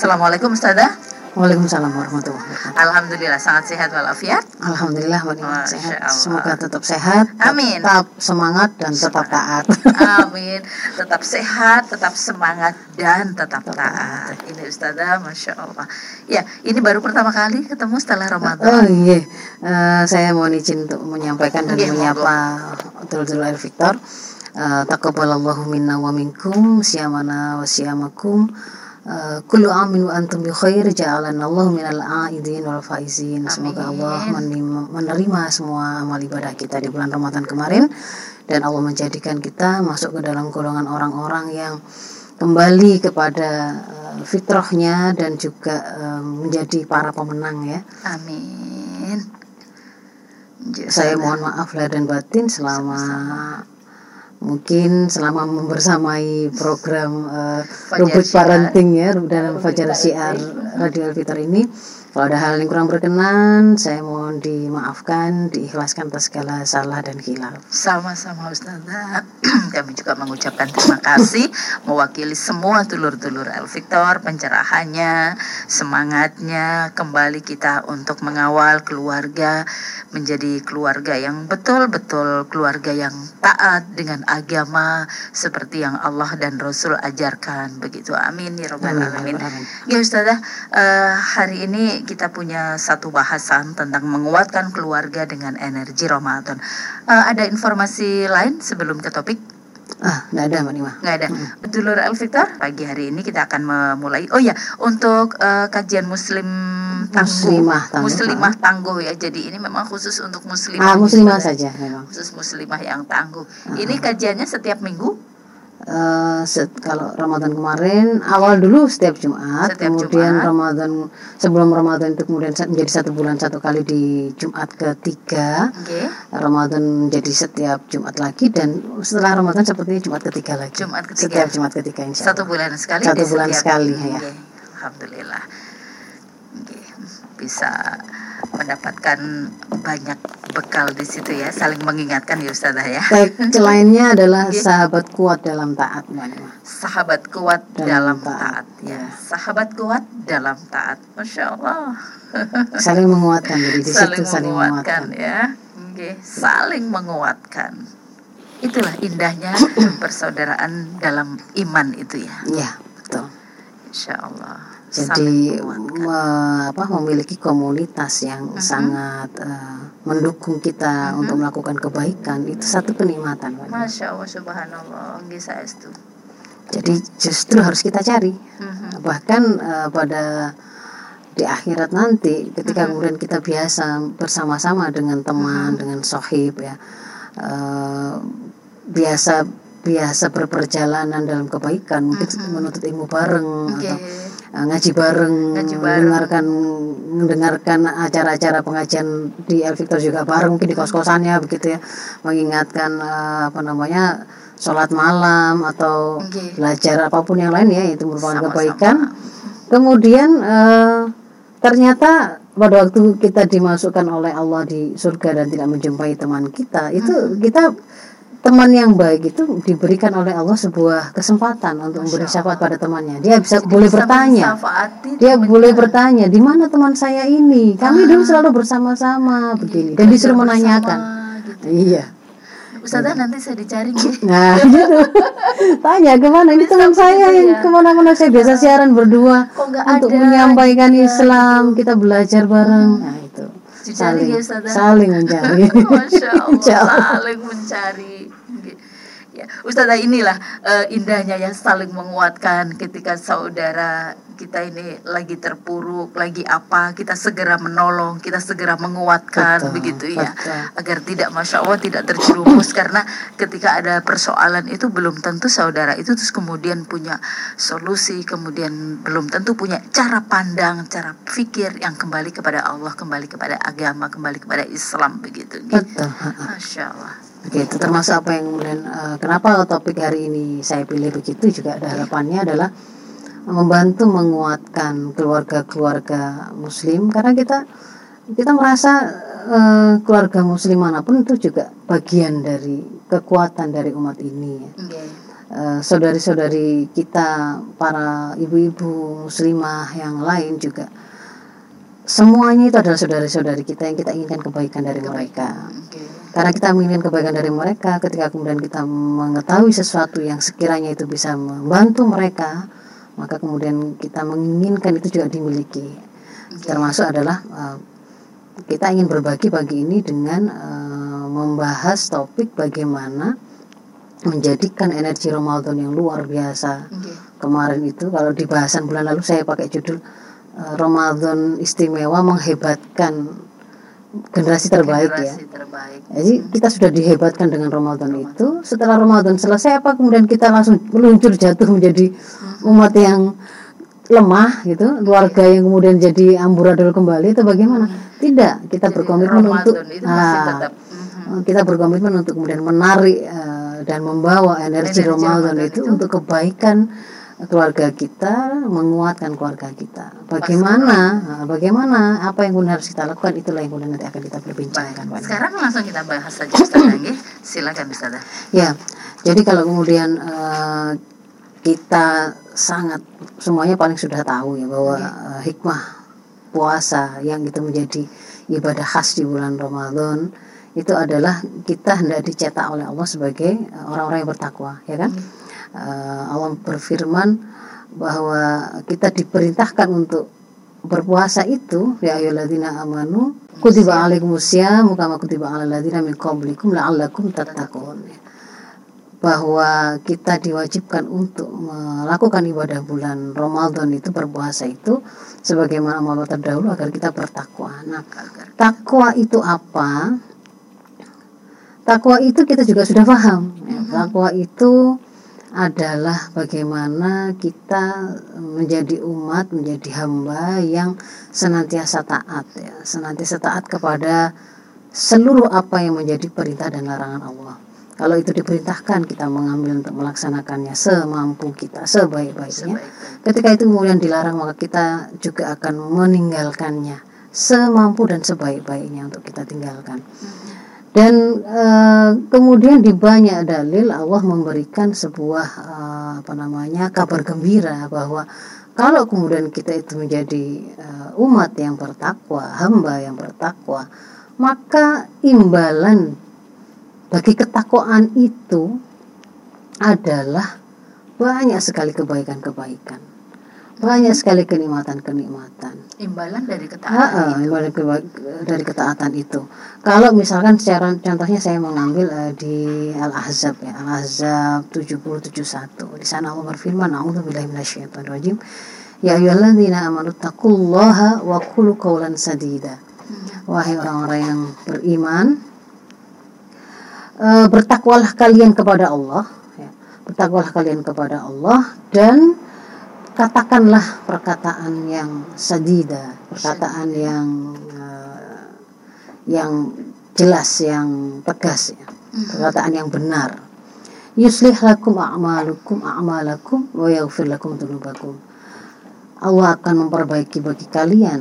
Assalamualaikum Ustazah. Waalaikumsalam warahmatullahi wabarakatuh. Alhamdulillah sangat sehat walafiat. Alhamdulillah Masya sehat. Allah. Semoga tetap sehat, Amin. tetap semangat dan tetap taat. Amin. Tetap sehat, tetap semangat dan tetap taat. Ini Ustazah, masya Allah. Ya, ini baru pertama kali ketemu setelah Oh Ramadan. iya, Eh, saya mohon izin untuk menyampaikan dan Iya, menyapa Dul Air Victor. Uh, Taqabbalallahu minna wa minkum siyamana wa siyamakum. Uh, kullu amin wa antum bi khair ja'alana Allah minal aidin wal faizin. Semoga Allah menerima, semua amal ibadah kita di bulan Ramadan kemarin dan Allah menjadikan kita masuk ke dalam golongan orang-orang yang kembali kepada uh, fitrahnya dan juga uh, menjadi para pemenang ya. Amin. Ya, Saya mohon maaf lahir dan batin selama mungkin selama membersamai program uh, Fajar Rubrik. Parenting ya dalam Fajar Syiar Radio Alfitar ini kalau ada hal yang kurang berkenan saya mohon dimaafkan diikhlaskan atas segala salah dan hilaf Sama-sama Ustazah. Kami juga mengucapkan terima kasih Mewakili semua tulur-tulur El Victor Pencerahannya Semangatnya Kembali kita untuk mengawal keluarga Menjadi keluarga yang betul-betul Keluarga yang taat dengan agama Seperti yang Allah dan Rasul ajarkan. Begitu. Amin ya Rabbal Alamin. Ya Alamin. Ya Ustazah eh, Hari ini kita punya satu bahasan Tentang menguatkan keluarga dengan energi Ramadan Eh, Ada informasi lain sebelum ke topik? ah nggak ada mbak Nima nggak ada. Dulur El Victor, pagi hari ini kita akan memulai. Oh ya, untuk eh, kajian Muslim tangguh, Muslimah tangguh, Muslimah tangguh ya. Jadi ini memang khusus untuk muslimah. ah muslimah saja memang Khusus muslimah yang tangguh. Ini kajiannya setiap minggu. Eh, set- kalau Ramadan kemarin awal dulu setiap Jumat, Setiap kemudian Jumat. Ramadan sebelum Ramadan itu kemudian menjadi satu bulan satu kali di Jumat ketiga. Oke. Ramadan menjadi setiap Jumat lagi dan setelah Ramadan sepertinya Jumat ketiga lagi. Jumat ketiga. Setiap Jumat ketiga insya Satu Allah. bulan sekali. Satu bulan sekali, ya. Oke, Alhamdulillah. Oke, Bisa mendapatkan banyak bekal di situ ya, saling mengingatkan ya Ustazah ya. Tag lainnya adalah sahabat kuat dalam taat. Sahabat kuat Dalam dalam, taat, taat, ya. Sahabat kuat dalam taat. Masya Allah. Saling menguatkan jadi di saling situ saling menguatkan menguatkan. ya. Oke, saling menguatkan. Itulah indahnya persaudaraan dalam iman itu ya. Iya, betul. Insya Allah. Jadi me- apa memiliki komunitas yang Mhm. sangat eh, mendukung kita untuk melakukan kebaikan itu satu kenikmatan. Masya Allah, Subhanallah. Saestu. Jadi justru harus kita cari. Mhm. Bahkan eh, pada di akhirat nanti ketika kemudian kita biasa bersama-sama dengan teman, dengan sohib ya. eh, biasa biasa berperjalanan dalam kebaikan, mungkin menuntut ilmu bareng Oke. atau ngaji bareng, Ngaji bareng. mendengarkan mendengarkan acara-acara pengajian di El Victor juga bareng mungkin di kos-kosannya begitu ya, mengingatkan eh, apa namanya sholat malam atau Oke. belajar apa pun yang lain ya itu merupakan Sama-sama. kebaikan. Kemudian eh, ternyata pada waktu kita dimasukkan oleh Allah di surga dan tidak menjumpai teman kita, itu kita teman yang baik itu diberikan oleh Allah sebuah kesempatan untuk memberi syafaat pada temannya. Dia bisa boleh Bisa bertanya. Dia boleh bertanya, di mana teman saya ini? Kami dulu selalu bersama-sama begini dan disuruh Bersama, menanyakan. gitu. Iya. Ustazah nanti saya dicari nggih. Nah, gitu. Tanya ke mana ini teman saya yang ya. ke mana-mana saya biasa siaran berdua untuk ada menyampaikan gitu ya, Islam, kita belajar bareng. Nah itu Dicari saling ya, Ustazah. saling mencari. Masya Allah. saling mencari. Ya, Ustazah inilah eh, indahnya ya saling menguatkan ketika saudara kita ini lagi terpuruk, lagi apa, kita segera menolong, kita segera menguatkan Betul, begitu ya. betul. Agar tidak Masya Allah tidak terjerumus karena ketika ada persoalan itu belum tentu saudara itu terus kemudian punya solusi, kemudian belum tentu punya cara pandang, cara pikir yang kembali kepada Allah, kembali kepada agama, kembali kepada Islam begitu. Betul. Masya Allah. Begitu termasuk apa yang kemudian eh, kenapa topik hari ini saya pilih begitu juga ada harapannya adalah membantu menguatkan keluarga-keluarga muslim karena kita kita merasa eh, keluarga muslim mana pun itu juga bagian dari kekuatan dari umat ini ya. Oke. eh, saudari-saudari kita para ibu-ibu muslimah yang lain juga semuanya itu adalah saudari-saudari kita yang kita inginkan kebaikan dari mereka Oke. Karena kita menginginkan kebaikan dari mereka ketika kemudian kita mengetahui sesuatu yang sekiranya itu bisa membantu mereka maka kemudian kita menginginkan itu juga dimiliki. Termasuk adalah eh, kita ingin berbagi pagi ini dengan eh, membahas topik bagaimana menjadikan energi Ramadan yang luar biasa. Oke. kemarin itu kalau di bahasan bulan lalu saya pakai judul eh, Ramadan istimewa menghebatkan generasi terbaik ya Generasi terbaik. jadi kita sudah dihebatkan dengan Ramadan itu. Setelah Ramadan selesai apa kemudian kita langsung meluncur jatuh menjadi umat yang lemah gitu, keluarga yang kemudian jadi amburadul kembali itu bagaimana? Tidak, kita Jadi berkomitmen Ramadan untuk ah, tetap mhm. kita berkomitmen untuk kemudian menarik eh, dan membawa energi, Energi Ramadan, Ramadan itu, itu. untuk kebaikan keluarga kita, menguatkan keluarga kita. Bagaimana? Nah, bagaimana apa yang harus kita lakukan itulah yang nanti akan kita perbincangkan. Baik. Sekarang langsung kita bahas saja Ustaz. Silakan Ustaz. Ya, jadi kalau kemudian eh, kita sangat semuanya paling sudah tahu ya bahwa eh, hikmah puasa yang itu menjadi ibadah khas di bulan Ramadan itu adalah kita hendak dicetak oleh Allah sebagai eh, orang-orang yang bertakwa, ya kan? Eh, Allah berfirman bahwa kita diperintahkan untuk berpuasa itu ya ayyuhalladzina amanu kutiba alaikumusiyam kama kutiba alal ladzina min qablikum la'allakum tattaqun bahwa kita diwajibkan untuk melakukan ibadah bulan Ramadan itu berpuasa itu sebagaimana amal terdahulu agar kita bertakwa. Nah, takwa itu apa? Takwa itu kita juga sudah paham. Ya, Takwa itu adalah bagaimana kita menjadi umat, menjadi hamba yang senantiasa taat ya, senantiasa taat kepada seluruh apa yang menjadi perintah dan larangan Allah. Kalau itu diperintahkan kita mengambil untuk melaksanakannya semampu kita, sebaik-baiknya. sebaik Ketika itu kemudian dilarang maka kita juga akan meninggalkannya semampu dan sebaik-baiknya untuk kita tinggalkan. Dan eh, kemudian di banyak dalil Allah memberikan sebuah eh, apa namanya kabar gembira bahwa kalau kemudian kita itu menjadi eh, umat yang bertakwa, hamba yang bertakwa, maka imbalan bagi ketakwaan itu adalah banyak sekali kebaikan-kebaikan, banyak sekali kenikmatan-kenikmatan. imbalan dari ketaatan ah, itu. ibadah keba- dari ketaatan itu. Kalau misalkan secara contohnya saya mengambil eh, di Al-Ahzab ya, Al-Ahzab 7071. Di sana Allah berfirman, "A'udzubillahi minasyaitonirrajim. Ya ayyuhalladzina amanu taqullaha wa qulu qawlan sadida." Wahai orang-orang yang beriman, eh, bertakwalah kalian kepada Allah, ya. Bertakwalah kalian kepada Allah dan katakanlah perkataan yang sadida, perkataan yang eh, yang jelas, yang tegas ya, perkataan yang benar. Yuslih lakum a'malukum a'malakum wa yaghfir lakum dzunubakum. Allah akan memperbaiki bagi kalian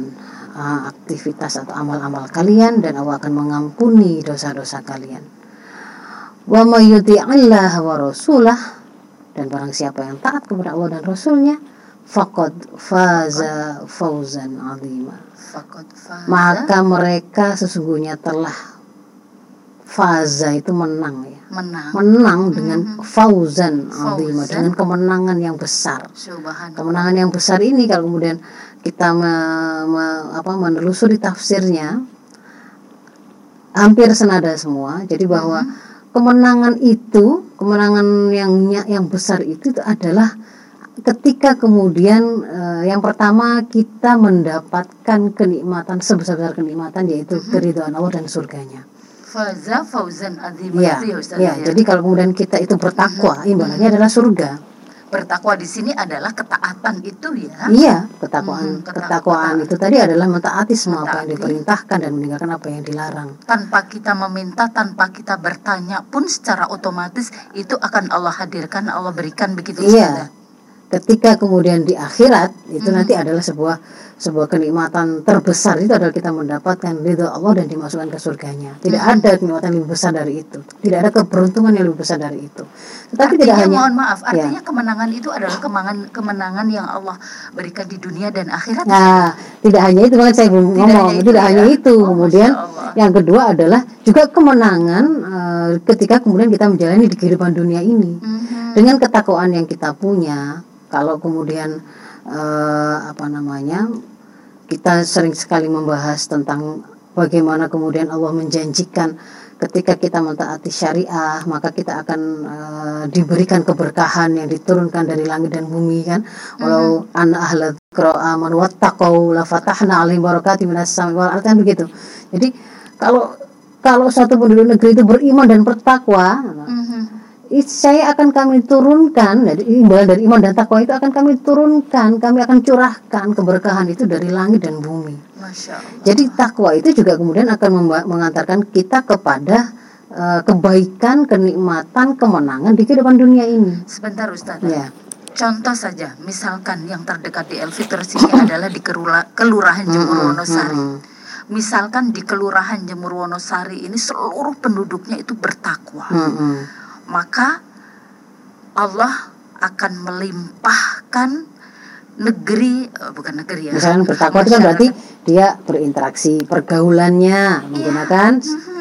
eh, aktivitas atau amal-amal kalian dan Allah akan mengampuni dosa-dosa kalian. Wa may yuti'illah wa rasulah dan barang siapa yang taat kepada Allah dan Rasulnya faqad faza fauzan azima. Maka mereka sesungguhnya telah faza itu menang ya. Menang. menang dengan fauzan azima Fauzan. dengan kemenangan yang besar. Kemenangan yang besar ini kalau kemudian kita me- me- apa, menelusuri tafsirnya hampir senada semua. Jadi bahwa kemenangan itu kemenangan yang yang besar itu, itu adalah ketika kemudian eh, yang pertama kita mendapatkan kenikmatan sebesar kenikmatan yaitu keridhaan Allah dan surganya Faza fauzan ya, ya Ustaz ya, ya. jadi kalau kemudian kita itu bertakwa imbalannya adalah surga bertakwa di sini adalah ketaatan itu ya. Iya, ketakwaan, Mhm, keta- ketakwaan itu tadi adalah mentaati semua apa yang Mentaati. diperintahkan dan meninggalkan apa yang dilarang. Tanpa kita meminta, tanpa kita bertanya pun secara otomatis itu akan Allah hadirkan, Allah berikan begitu Iya. Ustazah? Ketika kemudian di akhirat itu nanti adalah sebuah sebuah kenikmatan terbesar itu adalah kita mendapatkan ridho Allah dan dimasukkan ke surganya. Tidak Hmm. ada kenikmatan yang lebih besar dari itu. Tidak ada keberuntungan yang lebih besar dari itu. Tetapi artinya tidak hanya mohon maaf, Ya. artinya kemenangan itu adalah kemenangan kemenangan yang Allah berikan di dunia dan akhirat. Nah, tidak hanya itu banget saya belum Tidak ngomong, hanya itu tidak ya. hanya itu. Oh, kemudian yang kedua adalah juga kemenangan eh, ketika kemudian kita menjalani di kehidupan dunia ini. Mhm. Dengan ketakwaan yang kita punya, kalau kemudian eh, apa namanya? Kita sering sekali membahas tentang bagaimana kemudian Allah menjanjikan ketika kita mentaati syariah maka kita akan eh, diberikan keberkahan yang diturunkan dari langit dan bumi kan walau an ahla dzikra amanu wattaqau la fatahna alaihim minas samai wal kan begitu jadi kalau kalau satu penduduk negeri itu beriman dan bertakwa Mhm. Saya akan kami turunkan dari imbalan dari iman dan takwa itu akan kami turunkan kami akan curahkan keberkahan itu dari langit dan bumi jadi takwa itu juga kemudian akan mengantarkan kita kepada eh, kebaikan kenikmatan kemenangan di kehidupan dunia ini Sebentar Ustaz. ya Contoh saja, misalkan yang terdekat di Elfitur sini adalah di Kerula- Kelurahan Jemur Wonosari. Misalkan di Kelurahan Jemur Wonosari ini seluruh penduduknya itu bertakwa. Maka Allah akan melimpahkan negeri eh, bukan negeri ya. Misalnya bertakwa itu kan berarti dia berinteraksi pergaulannya menggunakan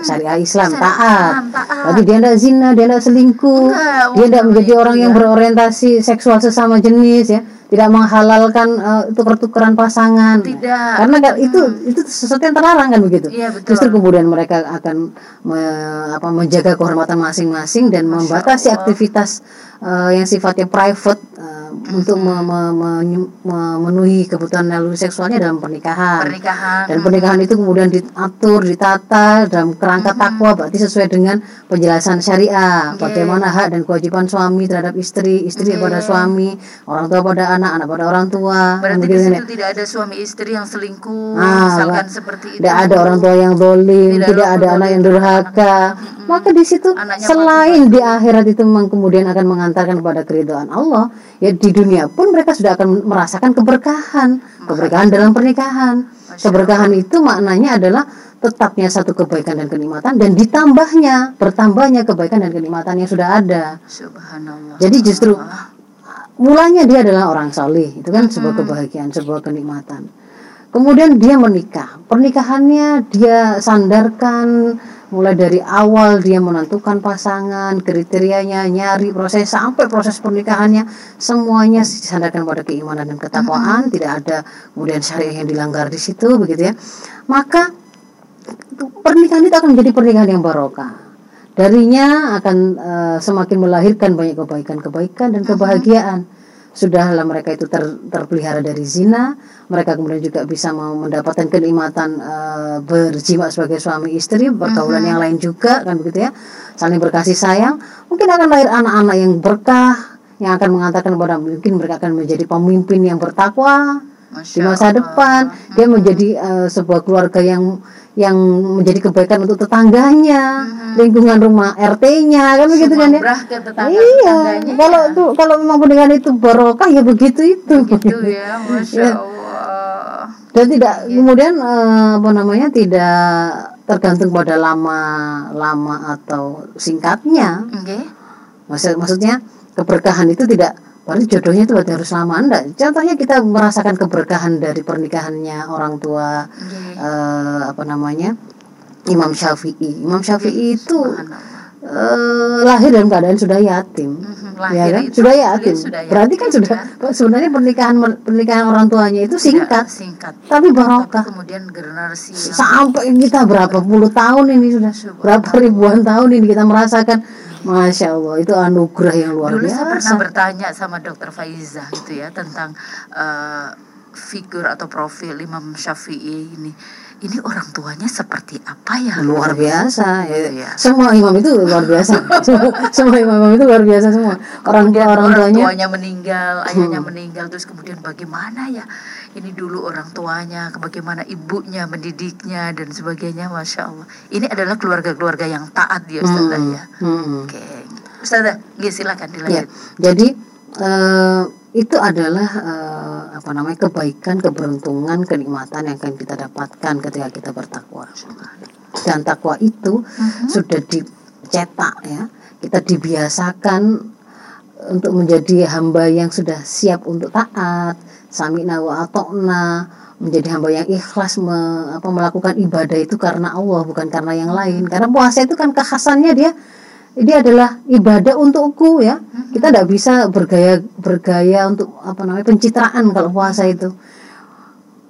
syariah Islam Syariah taat. Islam, taat. Berarti dia tidak zina, dia tidak selingkuh, Enggak, dia tidak menjadi orang yang ya. berorientasi seksual sesama jenis ya, tidak menghalalkan eh, tuker-tukeran pasangan. Tidak. Karena kan itu itu sesuatu yang terlarang kan begitu. Iya, betul. Justru kemudian mereka akan me- apa, menjaga kehormatan masing-masing dan membatasi Allah. aktivitas eh, yang sifatnya private eh, untuk me- me- menyu- memenuhi kebutuhan naluri seksualnya dalam pernikahan. pernikahan Dan pernikahan itu kemudian diatur, ditata dalam kerangka takwa berarti sesuai dengan penjelasan syariah. Oke. Bagaimana hak dan kewajiban suami terhadap istri, istri Oke. pada suami, orang tua pada anak, anak pada orang tua. berarti di situ tidak ada suami istri yang selingkuh Ah, misalkan seperti itu Tidak ada orang tua yang dolim, Tidak tidak, ada anak yang durhaka. Mm-mm. Maka di situ Anaknya selain di akhirat itu memang kemudian akan mengantarkan kepada keridhaan Allah, ya di dunia pun mereka sudah akan merasakan keberkahan, keberkahan dalam pernikahan. Keberkahan itu maknanya adalah tetapnya satu kebaikan dan kenikmatan dan ditambahnya, bertambahnya kebaikan dan kenikmatan yang sudah ada. subhanallah Jadi justru mulanya dia adalah orang solih itu kan sebuah kebahagiaan sebuah kenikmatan. Kemudian dia menikah. Pernikahannya dia sandarkan mulai dari awal dia menentukan pasangan kriterianya nyari proses sampai proses pernikahannya semuanya disandarkan pada keimanan dan ketakwaan. Tidak ada kemudian syariah yang dilanggar di situ begitu ya. Maka pernikahan itu akan menjadi pernikahan yang barokah. Darinya akan eh, semakin melahirkan banyak kebaikan-kebaikan dan kebahagiaan. Sudahlah mereka itu ter- terpelihara dari zina, mereka kemudian juga bisa mau mendapatkan kenikmatan eh, berjima sebagai suami istri, pergaulan yang lain juga kan begitu ya. Saling berkasih sayang, mungkin akan lahir anak-anak yang berkah yang akan mengantarkan kepada mungkin mereka akan menjadi pemimpin yang bertakwa di Masya masa Allah. depan. Dia menjadi eh, sebuah keluarga yang yang menjadi kebaikan untuk tetangganya lingkungan rumah RT-nya kan begitu kan ya? Sumbrah ke tetangga iya kalau itu kalau memang pernikahan itu barokah ya begitu itu. Gitu ya masya Ya. Allah. Dan tidak kemudian eh, apa namanya tidak tergantung pada lama lama atau singkatnya. Oke. Maksud, maksudnya keberkahan itu tidak berarti jodohnya itu berarti harus lama. Enggak contohnya kita merasakan keberkahan dari pernikahannya orang tua Oke. eh, apa namanya Imam Syafi'i. Imam Syafi'i itu eh, lahir dalam keadaan sudah yatim. Mhm, ya lahir kan? itu sudah yatim. sudah berarti kan yatim, sudah ya. sebenarnya pernikahan pernikahan orang tuanya itu singkat. Tidak, singkat. Tapi barokah. Tapi kemudian generasi sampai kita berapa puluh tahun ini sudah berapa ribuan tahun ini kita merasakan masya Allah itu anugerah yang luar dulu saya pernah biasa. bertanya sama dokter Faiza gitu ya tentang eh, figur atau profil Imam Syafi'i ini ini orang tuanya seperti apa ya luar biasa ya. Iya. semua imam itu luar biasa semua, semua imam itu luar biasa semua orang tua orang tuanya tuanya meninggal, ayahnya meninggal, terus kemudian bagaimana ya? Ini dulu orang tuanya, bagaimana ibunya mendidiknya dan sebagainya, masya Allah. Ini adalah keluarga-keluarga yang taat ya Ustazah Hmm, ya. hmm. Oke, Ustazah, nggih, silakan Ya, dilanjut. jadi eh, itu adalah uh, apa namanya kebaikan, keberuntungan, kenikmatan yang akan kita dapatkan ketika kita bertakwa. Dan takwa itu uh-huh. sudah dicetak ya, kita dibiasakan untuk menjadi hamba yang sudah siap untuk taat, samina wa atokna, menjadi hamba yang ikhlas me, apa, melakukan ibadah itu karena Allah bukan karena yang lain. Karena puasa itu kan kekhasannya dia dia adalah ibadah untukku ya. Kita tidak bisa bergaya bergaya untuk apa namanya pencitraan kalau puasa itu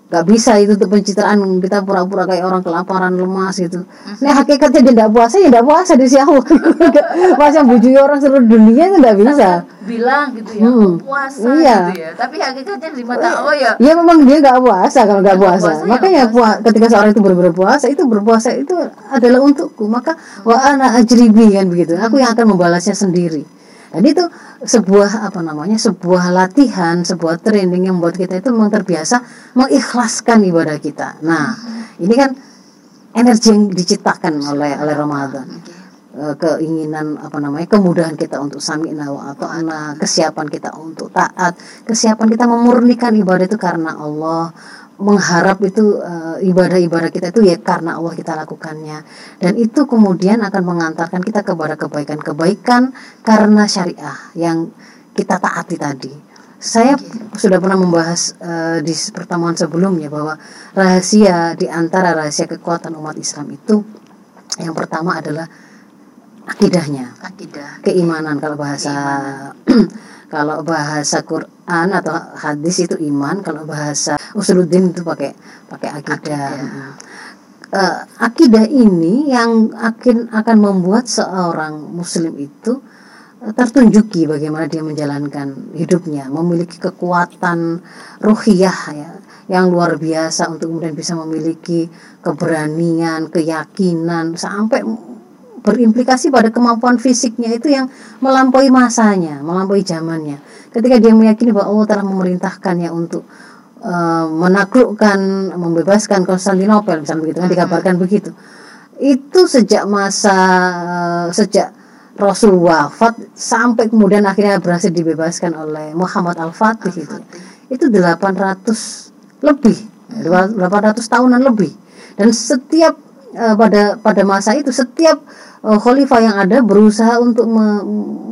nggak bisa itu untuk pencitraan kita pura-pura kayak orang kelaparan lemas gitu nah hakikatnya dia tidak puasa ya tidak puasa di siapa masa bujuk orang seluruh dunia itu tidak bisa bilang gitu ya hmm. puasa iya. gitu ya tapi hakikatnya di mata Allah ya ya memang dia nggak puasa kalau nggak puasa. puasa ya makanya ya puasa. ketika seorang itu berpuasa itu berpuasa itu adalah untukku maka hmm. wa ana ajribi kan begitu aku yang akan membalasnya sendiri dan itu sebuah apa namanya sebuah latihan sebuah training yang membuat kita itu memang terbiasa mengikhlaskan ibadah kita. Nah ini kan energi yang diciptakan oleh oleh Ramadan. E, keinginan apa namanya kemudahan kita untuk sami'na wa ata'na kesiapan kita untuk taat kesiapan kita memurnikan ibadah itu karena Allah mengharap itu uh, ibadah-ibadah kita itu ya karena Allah kita lakukannya. Dan itu kemudian akan mengantarkan kita kepada kebaikan-kebaikan karena syariah yang kita taati tadi. Saya sudah pernah membahas uh, di pertemuan sebelumnya bahwa rahasia di antara rahasia kekuatan umat Islam itu yang pertama adalah akidahnya, akidah, keimanan kalau bahasa kalau bahasa Quran atau hadis itu iman kalau bahasa usuluddin itu pakai pakai akidah, akidah. Uh, akidah ini yang akan akan membuat seorang muslim itu tertunjuki bagaimana dia menjalankan hidupnya memiliki kekuatan ruhiyah ya yang luar biasa untuk kemudian bisa memiliki keberanian keyakinan sampai berimplikasi pada kemampuan fisiknya itu yang melampaui masanya, melampaui zamannya. Ketika dia meyakini bahwa Allah telah memerintahkannya untuk uh, menaklukkan, membebaskan Konstantinopel, misalnya begitu kan dikabarkan begitu. Itu sejak masa uh, sejak Rasul wafat sampai kemudian akhirnya berhasil dibebaskan oleh Muhammad Al-Fatih Al itu. Itu 800 lebih, 800 tahunan lebih. Dan setiap uh, pada pada masa itu setiap uh, khalifah yang ada berusaha untuk me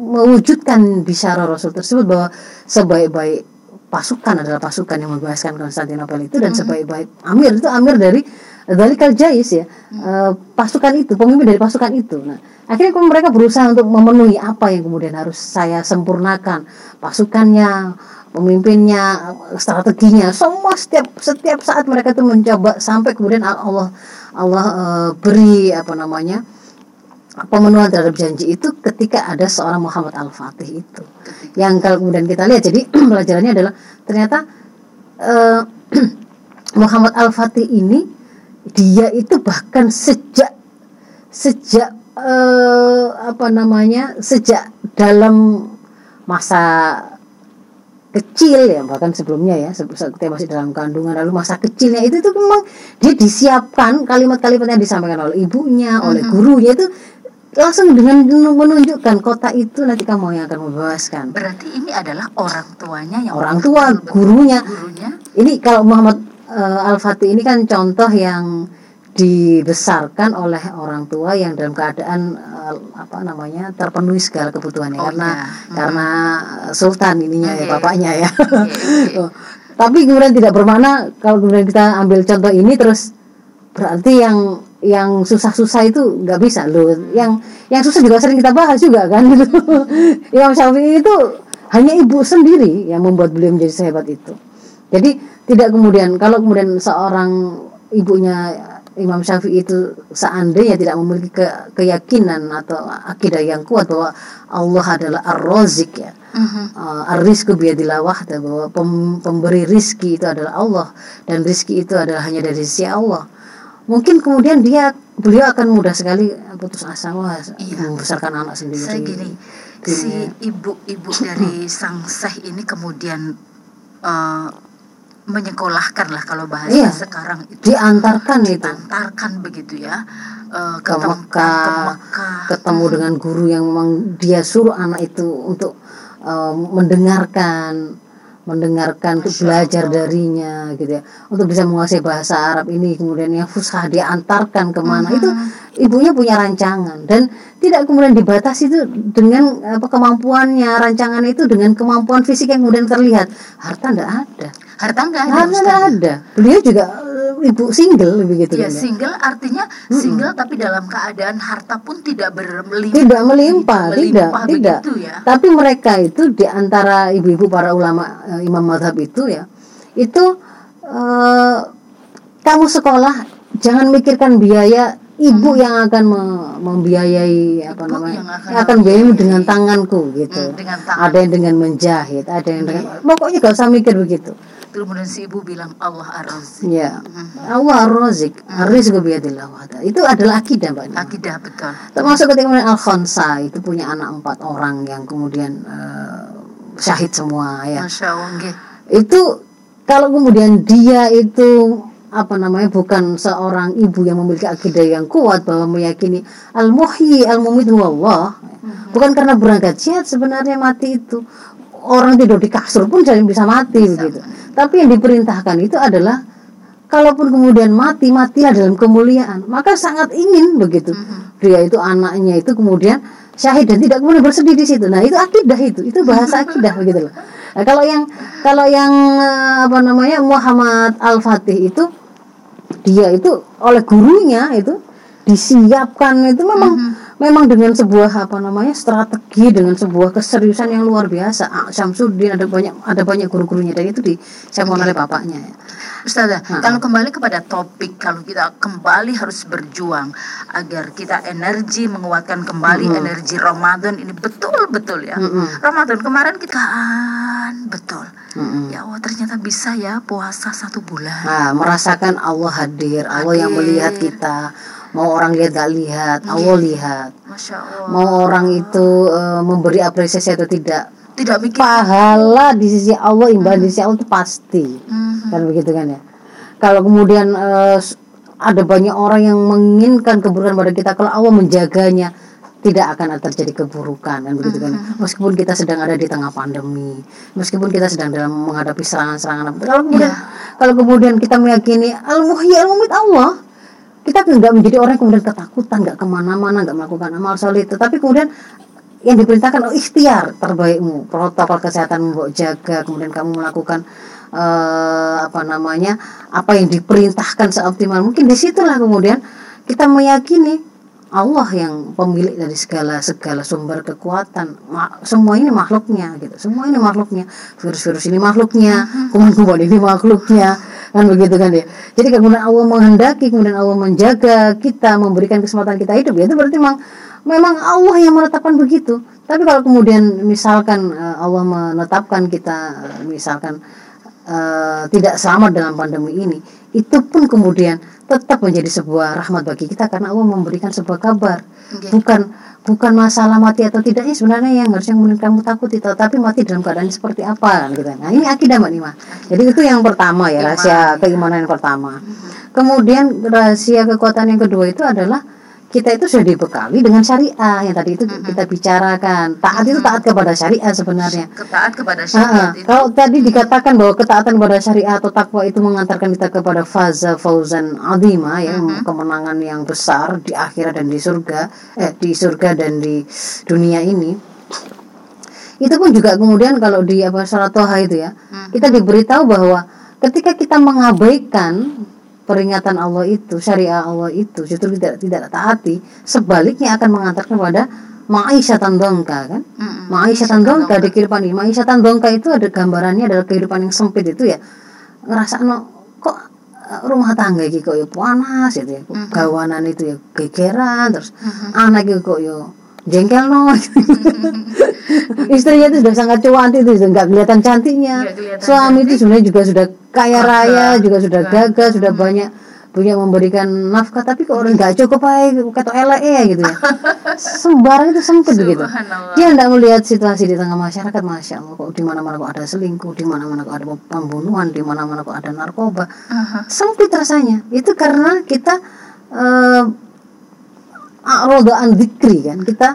mewujudkan bicara Rasul tersebut bahwa sebaik-baik pasukan adalah pasukan yang membebaskan Konstantinopel itu dan mm-hmm. sebaik-baik amir. Itu amir dari dari Kaljais ya. Uh, pasukan itu pemimpin dari pasukan itu. Nah akhirnya mereka berusaha untuk memenuhi apa yang kemudian harus saya sempurnakan. Pasukannya pemimpinnya strateginya semua setiap setiap saat mereka itu mencoba sampai kemudian Allah Allah uh, beri apa namanya pemenuhan terhadap janji itu ketika ada seorang Muhammad Al-Fatih itu. Yang kalau kemudian kita lihat jadi pelajarannya adalah ternyata uh, Muhammad Al-Fatih ini dia itu bahkan sejak sejak uh, apa namanya sejak dalam masa kecil ya bahkan sebelumnya ya ketika masih dalam kandungan lalu masa kecilnya itu tuh memang dia disiapkan kalimat-kalimat yang disampaikan oleh ibunya oleh gurunya itu langsung dengan menunjukkan kota itu nanti kamu yang akan membebaskan. Berarti ini adalah orang tuanya yang orang tua, gurunya. gurunya. Ini kalau Muhammad uh, Al-Fatih ini kan contoh yang dibesarkan oleh orang tua yang dalam keadaan uh, apa namanya terpenuhi segala kebutuhannya oh, karena hmm. karena sultan ininya okay. ya bapaknya ya. Okay, okay. Tapi kemudian tidak bermakna kalau kemudian kita ambil contoh ini terus berarti yang yang susah-susah itu nggak bisa loh yang yang susah juga sering kita bahas juga kan gitu Imam Syafi'i itu hanya ibu sendiri yang membuat beliau menjadi sehebat itu jadi tidak kemudian kalau kemudian seorang ibunya Imam Syafi'i itu seandainya tidak memiliki ke, keyakinan atau akidah yang kuat bahwa Allah adalah ar-razik ya uh-huh. uh, ar-rizku biadilah wahda bahwa pem, pemberi rizki itu adalah Allah dan rizki itu adalah hanya dari sisi Allah mungkin kemudian dia beliau akan mudah sekali putus asa wah iya. membesarkan anak sendiri. Saya gini, si ibu-ibu dari sang seh ini kemudian uh, menyekolahkan lah kalau bahasa iya. sekarang itu. diantarkan itu. Diantarkan begitu ya uh, ke, ke Mekah, ke Mekah. ketemu dengan guru yang memang dia suruh anak itu untuk uh, mendengarkan mendengarkan untuk belajar darinya gitu ya. Untuk bisa menguasai bahasa Arab ini kemudian yang fusah diantarkan ke mana. Itu ibunya punya rancangan. Dan tidak kemudian dibatasi itu dengan apa kemampuannya. Rancangan itu dengan kemampuan fisik yang kemudian terlihat. Harta tidak ada harta nggak ada harta Ustazah. ada beliau juga eh, ibu single begitu Ya kan ya. single artinya single tapi dalam keadaan harta pun tidak bermelimpah. tidak melimpah, tidak, Melimpah tidak. begitu ya. Tapi mereka itu di antara ibu-ibu para ulama eh, imam madhab itu ya, itu eh, kamu sekolah jangan mikirkan biaya ibu yang akan me- membiayai apa Hmm. Ibu namanya, yang akan akan biayai dengan tanganku gitu. Hmm, dengan tangan. Ada yang dengan menjahit, ada yang dengan pokoknya gak usah mikir begitu. Kemudian si ibu bilang Allah ar-Razik. Ya, Hmm. Allah ar-razik, ar-rizqu biyadillah wahda. Itu adalah akidah Mbak. Akidah betul. Termasuk ketika kemudian Al Khonsa itu punya anak empat orang yang kemudian eh, syahid semua ya. Masya Allah. Itu kalau kemudian dia itu apa namanya bukan seorang ibu yang memiliki akidah yang kuat bahwa meyakini al muhyi al mumit Allah bukan karena berangkat jihad sebenarnya mati itu orang tidur di kasur pun jadi bisa mati begitu. tapi yang diperintahkan itu adalah kalaupun kemudian mati matilah dalam kemuliaan. Maka sangat ingin begitu. Dia itu anaknya itu kemudian syahid dan tidak kemudian bersedih di situ. Nah itu akidah itu. Itu bahasa akidah begitu loh. Nah, kalau yang kalau yang eh, apa namanya Muhammad Al Fatih itu dia itu oleh gurunya itu disiapkan itu memang memang dengan sebuah apa namanya strategi dengan sebuah keseriusan yang luar biasa ah, Syamsuddin ada banyak ada banyak guru-gurunya dan itu disiapkan oleh bapaknya ya. Ustazah, kalau kembali kepada topik, kalau kita kembali harus berjuang agar kita energi menguatkan kembali energi Ramadan ini betul-betul ya. Ramadan kemarin kita kan betul. Mm-mm. Ya Allah ternyata bisa ya puasa satu bulan. Nah, merasakan Allah hadir, Allah yang Hadir. melihat kita. Mau orang lihat gak lihat, Allah lihat. Masya Allah. Mau orang itu eh, memberi apresiasi atau tidak, Tidak mikir. pahala di sisi Allah, imbalan di sisi Allah itu pasti. Mhm. Kan begitu kan ya. Kalau kemudian s- ada banyak orang yang menginginkan keburukan pada kita, kalau Allah menjaganya, tidak akan terjadi keburukan kan begitu kan. Meskipun kita sedang ada di tengah pandemi, meskipun kita sedang dalam menghadapi serangan-serangan. Kalau kemudian kalau kemudian kita meyakini al-muhyi al-mumit Allah, kita nggak menjadi orang yang kemudian ketakutan, nggak ke mana-mana, nggak melakukan amal soleh, tetapi kemudian yang diperintahkan oh ikhtiar terbaikmu, protokol kesehatan membawa jaga, kemudian kamu melakukan eh, apa namanya apa yang diperintahkan seoptimal mungkin. Di situlah kemudian kita meyakini Allah yang pemilik dari segala segala sumber kekuatan. Ma- semua ini makhluknya gitu. Semua ini makhluknya. Virus-virus ini makhluknya. Kuman-kuman ini makhluknya kan begitu kan ya jadi kemudian Allah menghendaki kemudian Allah menjaga kita memberikan kesempatan kita hidup. Ya itu berarti memang memang Allah yang menetapkan begitu. Tapi kalau kemudian misalkan eh, Allah menetapkan kita eh, misalkan eh, tidak selamat dalam pandemi ini itu pun kemudian tetap menjadi sebuah rahmat bagi kita karena Allah memberikan sebuah kabar. Oke. bukan bukan masalah mati atau tidaknya sebenarnya yang harusnya kemudian kamu takuti tetapi mati dalam keadaan seperti apa kan gitu. Nah ini akidah mbak Nima. Jadi itu yang pertama ya rahasia keimanan yang pertama. Kemudian rahasia kekuatan yang kedua itu adalah kita itu sudah dibekali dengan syariah yang tadi itu kita bicarakan. Taat itu taat kepada syariah sebenarnya. Ketaat kepada Ah, syariat itu. kalau tadi dikatakan bahwa ketaatan kepada syariah atau takwa itu mengantarkan kita kepada faza fauzan azima ya kemenangan yang besar di akhirat dan di surga eh di surga dan di dunia ini. Itu pun juga kemudian kalau di apa surat Toha itu ya kita diberitahu bahwa ketika kita mengabaikan peringatan Allah itu syariah Allah itu justru tidak tidak taati sebaliknya akan mengantarkan pada ma'isyatan dongka kan? Mm-mm. Ma'isyatan dongka di kehidupan ini Ma'isyatan dongka itu ada gambarannya adalah kehidupan yang sempit itu ya. Ngerasa no kok eh, rumah tangga iki kok ya panas gitu ya gawanan itu ya gegeran terus anak itu kok ya jengkel no. Istrinya itu sudah sangat cuanti itu sudah nggak kelihatan cantiknya. Nggak kelihatan suami itu sebenarnya juga sudah kaya raya juga sudah gagah. sudah banyak punya memberikan nafkah. Tapi kok orang nggak cukup aja kata elek ya gitu ya. Sembarang itu sempit begitu Subhanallah. dia tidak melihat situasi di tengah masyarakat masya allah kok di mana mana kok ada selingkuh di mana mana kok ada pembunuhan di mana mana kok ada narkoba. Aha. sempit rasanya. Itu karena kita eh a'rada an dzikri kan kita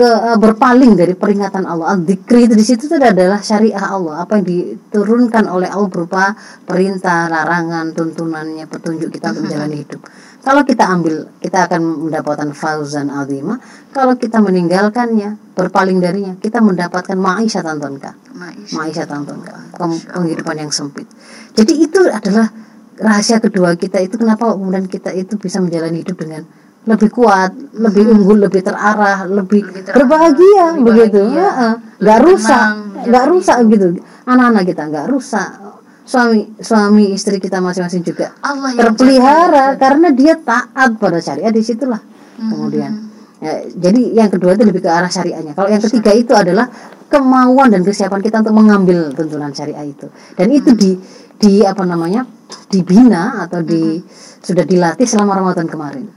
ke uh, berpaling dari peringatan Allah. Al-Dzikri itu di situ itu adalah syariah Allah, apa yang diturunkan oleh Allah berupa perintah, larangan, tuntunannya, petunjuk kita untuk menjalani hidup. Kalau kita ambil, kita akan mendapatkan fauzan azimah. Kalau kita meninggalkannya, berpaling darinya, kita mendapatkan maisha tantonka. Maisha tantonka. Penghidupan yang sempit. Jadi itu adalah rahasia kedua kita itu kenapa kemudian kita itu bisa menjalani hidup dengan lebih kuat, lebih hmm. unggul, lebih terarah, lebih, lebih berbahagia lebih begitu. Nggak rusak, nggak rusak gitu. Anak-anak kita nggak rusak, suami suami istri kita masing-masing juga Allah terpelihara karena dia taat pada syariat di situlah hmm. kemudian ya, jadi yang kedua itu lebih ke arah syariahnya kalau yang ketiga itu adalah kemauan dan kesiapan kita untuk mengambil tuntunan syariah itu dan itu hmm. di di apa namanya dibina atau di hmm. sudah dilatih selama Ramadan kemarin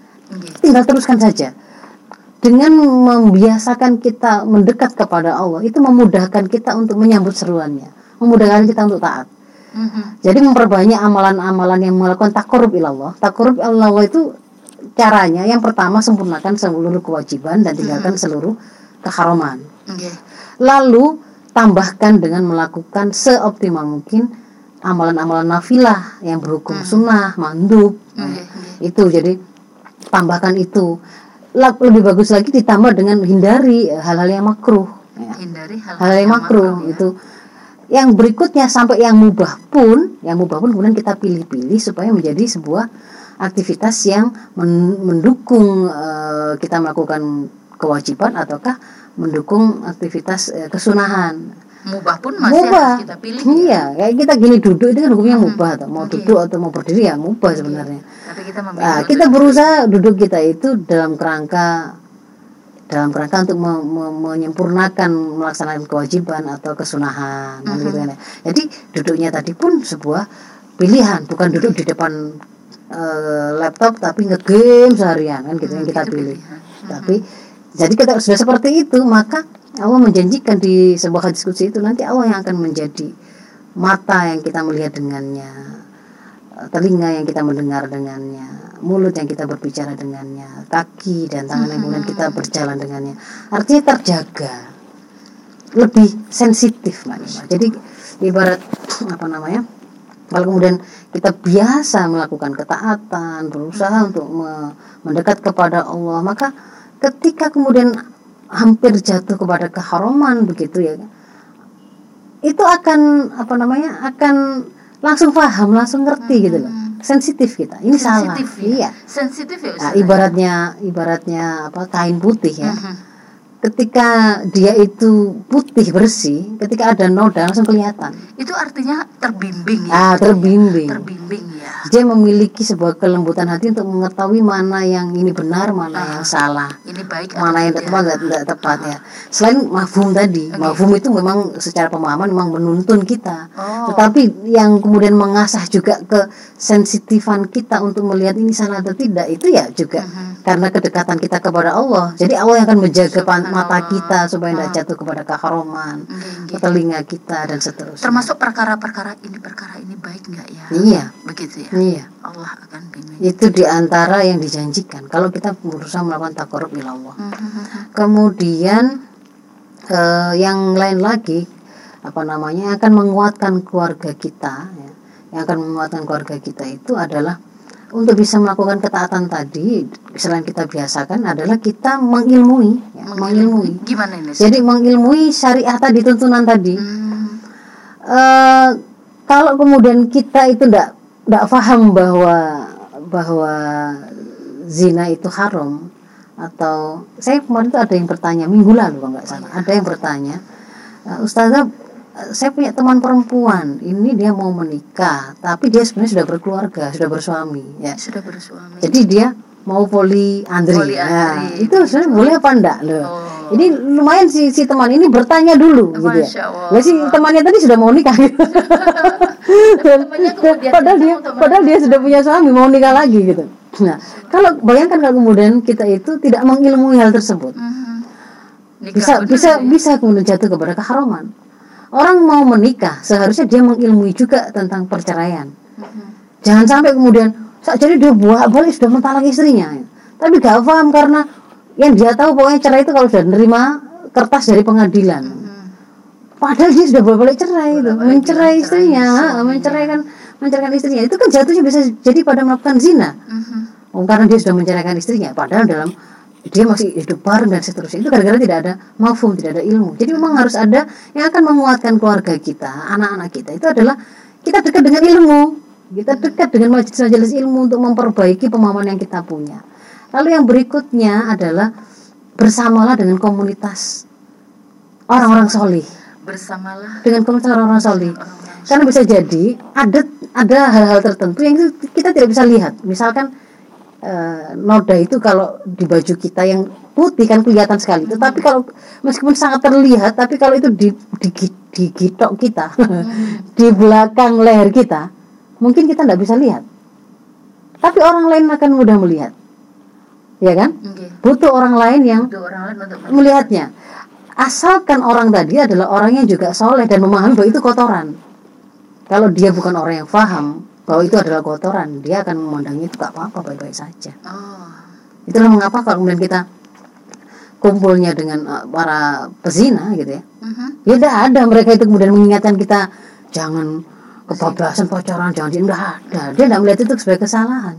tinggal teruskan saja dengan membiasakan kita mendekat kepada Allah itu memudahkan kita untuk menyambut seruannya memudahkan kita untuk taat hmm Jadi memperbanyak amalan-amalan yang melakukan takorub ilallah. Takorub ilallah itu caranya yang pertama sempurnakan seluruh kewajiban dan tinggalkan mm-hmm. seluruh keharaman. Okay. Lalu tambahkan dengan melakukan seoptimal mungkin amalan-amalan nafilah yang berhukum mm-hmm. sunnah, mandub. Okay. Itu jadi tambahkan itu. Lebih bagus lagi ditambah dengan hindari hal-hal yang makruh. Ya. Hindari hal-hal yang, yang makruh, ya. itu yang berikutnya sampai yang mubah pun yang mubah pun kemudian kita pilih-pilih supaya menjadi sebuah aktivitas yang mendukung uh, kita melakukan kewajiban ataukah mendukung aktivitas uh, kesunahan mubah pun masih mubah. harus kita pilih ya? iya ya? kayak kita gini duduk itu kan hukumnya hmm. mubah atau mau okay. duduk atau mau berdiri ya mubah okay. sebenarnya tapi kita, nah, kita berusaha duduk kita itu dalam kerangka dalam rangka untuk me me menyempurnakan melaksanakan kewajiban atau kesunahan -huh. gitu kan ya. Jadi duduknya tadi pun sebuah pilihan, bukan duduk di depan uh, laptop tapi ngegame seharian kan gitu uh yang kita pilih. -huh. Tapi jadi kita sudah seperti itu maka Allah menjanjikan di sebuah diskusi itu nanti Allah yang akan menjadi mata yang kita melihat dengannya, telinga yang kita mendengar dengannya, mulut yang kita berbicara dengannya, kaki dan tangan yang kemudian kita berjalan dengannya. Artinya terjaga, lebih sensitif, Mbak Jadi ibarat apa namanya? Kalau kemudian kita biasa melakukan ketaatan, berusaha untuk mendekat kepada Allah, maka ketika kemudian hampir jatuh kepada keharaman begitu ya, itu akan apa namanya? akan langsung paham, langsung ngerti gitu loh sensitif kita ini sensitif, salah ya? iya sensitif ya nah, ibaratnya ibaratnya apa kain putih ya -huh ketika dia itu putih bersih, ketika ada noda langsung kelihatan. Itu artinya terbimbing ya. Ah, terbimbing. Terbimbing ya. Dia memiliki sebuah kelembutan hati untuk mengetahui mana yang ini benar, mana ah, yang salah. Ini baik mana yang tepat enggak tidak tepat ah. ya. Selain mafhum tadi, okay. mafhum itu memang secara pemahaman memang menuntun kita. Oh. Tetapi yang kemudian mengasah juga ke sensitifan kita untuk melihat ini salah atau tidak itu ya juga uh -huh. karena kedekatan kita kepada Allah. Jadi Allah yang akan menjaga mata kita supaya tidak ah. jatuh kepada keharuman, ke telinga kita dan seterusnya. Termasuk perkara-perkara ini perkara ini baik nggak ya? Iya. Begitu ya. Iya. Allah akan bimbing. Itu di antara yang dijanjikan kalau kita berusaha melakukan takarub Allah. Hmm, hmm, hmm, Kemudian eh, yang lain lagi apa namanya akan menguatkan keluarga kita ya. Yang akan menguatkan keluarga kita itu adalah untuk bisa melakukan ketaatan tadi selain kita biasakan adalah kita mengilmui ya, mengilmui gimana ini jadi mengilmui syariah tadi tuntunan tadi hmm. uh, kalau kemudian kita itu tidak tidak paham bahwa bahwa zina itu haram atau saya kemarin itu ada yang bertanya minggu lalu kalau nggak salah ada yang bertanya uh, ustazah saya punya teman perempuan ini dia mau menikah tapi dia sebenarnya sudah berkeluarga sudah bersuami ya. Sudah bersuami. Jadi dia mau poli andri, poli nah itu sebenarnya boleh apa enggak loh oh. ini lumayan si si teman ini bertanya dulu gitu ya lah si temannya tadi sudah mau nikah gitu. padahal dia padahal dia sudah punya suami mau nikah lagi gitu nah kalau bayangkan kalau kemudian kita itu tidak mengilmui hal tersebut mm -hmm. bisa bisa ya? bisa kemudian jatuh kepada keharaman orang mau menikah seharusnya dia mengilmui juga tentang perceraian mm-hmm. jangan sampai kemudian jadi dia buat balik sudah mentah lagi istrinya. Tapi gak paham karena yang dia tahu pokoknya cerai itu kalau sudah nerima kertas dari pengadilan. Mhm. padahal dia sudah bolak-balik cerai itu mencerai istrinya menceraikan menceraikan istrinya. Itu kan jatuhnya bisa jadi pada melakukan zina. Mhm. Oh, karena dia sudah menceraikan istrinya. Padahal dalam dia masih hidup bareng dan seterusnya. Itu gara-gara tidak ada mafhum tidak ada ilmu. Jadi memang harus ada yang akan menguatkan keluarga kita anak-anak kita. Itu adalah kita dekat dengan ilmu kita dekat dengan majelis-majelis ilmu untuk memperbaiki pemahaman yang kita punya. Lalu yang berikutnya adalah bersamalah dengan komunitas orang-orang solih. Bersamalah dengan komunitas orang-orang solih. karena bisa jadi ada ada hal-hal tertentu yang kita tidak bisa lihat. Misalkan eh, noda itu kalau di baju kita yang putih kan kelihatan sekali. Tetapi kalau meskipun sangat terlihat tapi kalau itu di di, di gitok kita di belakang leher kita mungkin kita tidak bisa lihat. Tapi orang lain akan mudah melihat. Ya kan? Oke. butuh orang lain yang orang lain untuk melihatnya. Asalkan orang tadi adalah orang yang juga soleh dan memahami bahwa itu kotoran. Kalau dia bukan orang yang paham bahwa itu adalah kotoran dia akan memandang itu gak apa-apa baik-baik saja. Oh. itulah mengapa kalau kemudian kita kumpulnya dengan uh, para pezina gitu ya. Mhm. ya tidak ada mereka itu kemudian mengingatkan kita jangan kebablasan pacaran jangan tidak ada dia tidak melihat itu sebagai kesalahan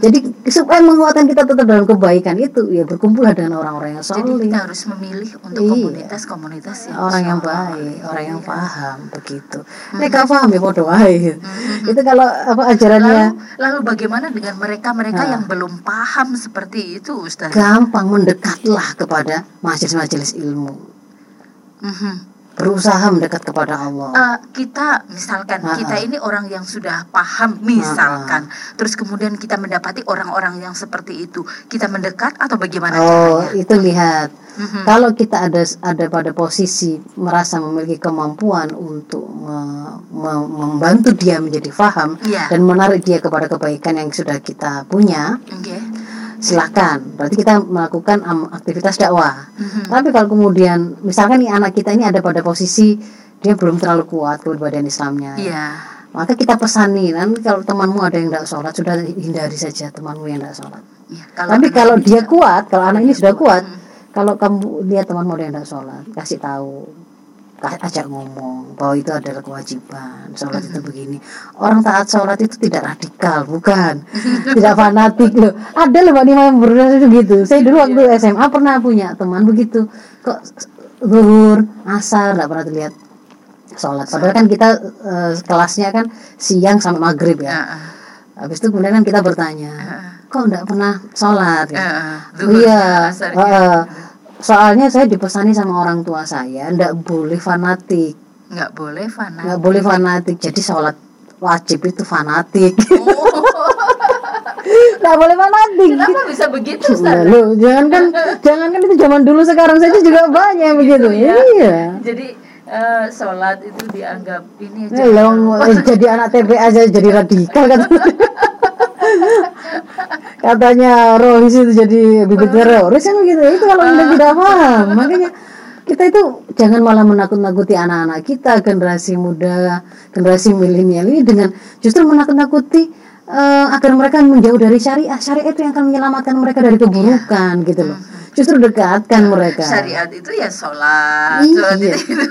jadi supaya menguatkan kita tetap dalam kebaikan itu ya berkumpullah dengan orang-orang yang Jadi soleh kita harus memilih untuk Iya. komunitas-komunitas yang orang yang baik, orang yang Iya. paham begitu. Nek gak paham ya bodoh wae. Itu kalau apa ajarannya Lalu, lalu bagaimana dengan mereka-mereka Nah. yang belum paham seperti itu, Ustaz? gampang mendekatlah kepada majelis-majelis ilmu. Mhm. Berusaha mendekat kepada Allah. Eh, kita misalkan Ah, kita ah. ini orang yang sudah paham misalkan terus kemudian kita mendapati orang-orang yang seperti itu kita mendekat atau bagaimana Oh, caranya? itu lihat. Mhm. Kalau kita ada ada pada posisi merasa memiliki kemampuan untuk me- me- membantu dia menjadi paham Iya. dan menarik dia kepada kebaikan yang sudah kita punya, Oke. Silahkan. Berarti kita melakukan am, aktivitas dakwah. Mhm. Tapi kalau kemudian misalkan nih anak kita ini ada pada posisi dia belum terlalu kuat kepribadian Islamnya, Iya. maka kita pesani nanti kalau temanmu ada yang tidak sholat sudah hindari saja temanmu yang tidak sholat. Iya, Tapi memang kalau dia kuat, kalau anak ini sudah kuat, Hmm. kalau kamu lihat temanmu ada yang tidak sholat, kasih tahu, ajak ngomong bahwa itu adalah kewajiban. Sholat itu begini. Orang taat sholat itu tidak radikal, bukan, tidak fanatik loh. Ada loh mbak Nima yang berasa gitu. Saya dulu waktu SMA pernah punya teman begitu. Kok zuhur, asar, tidak pernah terlihat sholat. Padahal kan kita eh, kelasnya kan siang sampai maghrib ya. Habis itu kemudian kan kita bertanya, kok enggak pernah sholat? Ya? ah. Oh, iya, asar, eh. Soalnya saya dipesani sama orang tua saya, enggak boleh fanatik, nggak boleh fana. enggak boleh fanatik. Jadi sholat wajib itu fanatik, Oh, boleh fanatik. kenapa bisa begitu, Ustaz? Lalu jangan kan, jangan kan itu zaman dulu sekarang saja juga banyak yang begitu. ya. Iya. Jadi eh, sholat itu dianggap ini long, eh, jadi anak TPA aja jadi radikal kan. Katanya rohis itu jadi bibit teroris kan begitu. Itu kalau anda tidak paham, makanya kita itu jangan malah menakut-nakuti anak-anak kita generasi muda, generasi milenial ini dengan justru menakut-nakuti eh, agar mereka menjauh dari syariah. Syariah itu yang akan menyelamatkan mereka dari keburukan gitu loh. Justru dekatkan mereka. syariat itu ya sholat, sholat Iya. itu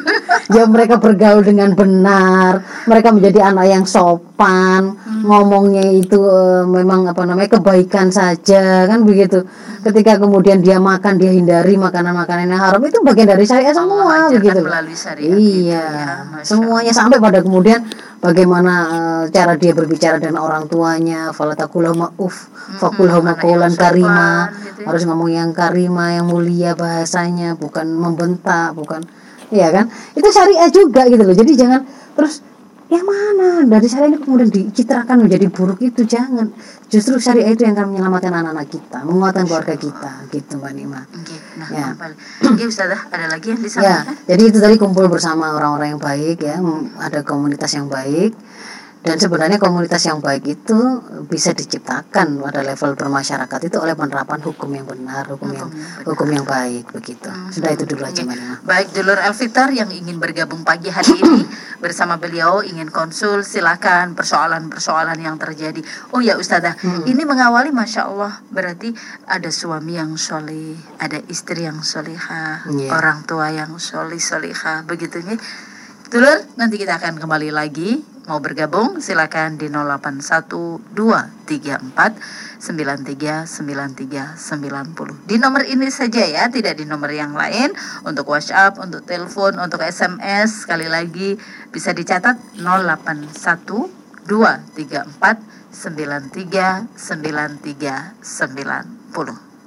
ya mereka bergaul dengan benar mereka menjadi anak yang sopan ngomongnya itu eh, memang apa namanya kebaikan saja kan begitu ketika kemudian dia makan dia hindari makanan-makanan yang haram itu bagian dari syariat semua ajarkan begitu. melalui syariat iya ya, semuanya sampai pada kemudian bagaimana eh, cara dia berbicara dengan orang tuanya falatakulahuma uf fakulahuma anak yang qawlan sopan karima. gitu ya. harus ngomong yang karima yang mulia bahasanya bukan membentak bukan Iya kan? Itu syariah juga gitu loh. Jadi jangan terus yang mana? Dari syariah ini kemudian dicitrakan menjadi buruk itu. Jangan. Justru syariah itu yang akan menyelamatkan anak-anak kita menguatkan keluarga kita. Gitu mbak Nima. Oke, nah, Ya. Oke, Ustazah, ada lagi yang Ya, disampaikan? jadi itu tadi kumpul bersama orang-orang yang baik ya, ada komunitas yang baik. Dan sebenarnya komunitas yang baik itu bisa diciptakan pada level bermasyarakat itu oleh penerapan hukum yang benar, hukum, yang hukum yang baik begitu. Hmm. Sudah itu dulu aja Mbak Baik, Dulur Elvitar yang ingin bergabung pagi hari ini bersama beliau ingin konsul silakan persoalan-persoalan yang terjadi. Oh ya Ustazah, hmm. ini mengawali Masya Allah berarti ada suami yang solih, ada istri yang solihah, yeah. orang tua yang solih solihah, begitu nih. Dulur, nanti kita akan kembali lagi Mau bergabung silakan di 081234 Di nomor ini saja ya, tidak di nomor yang lain. Untuk WhatsApp, untuk telepon, untuk SMS sekali lagi bisa dicatat 081234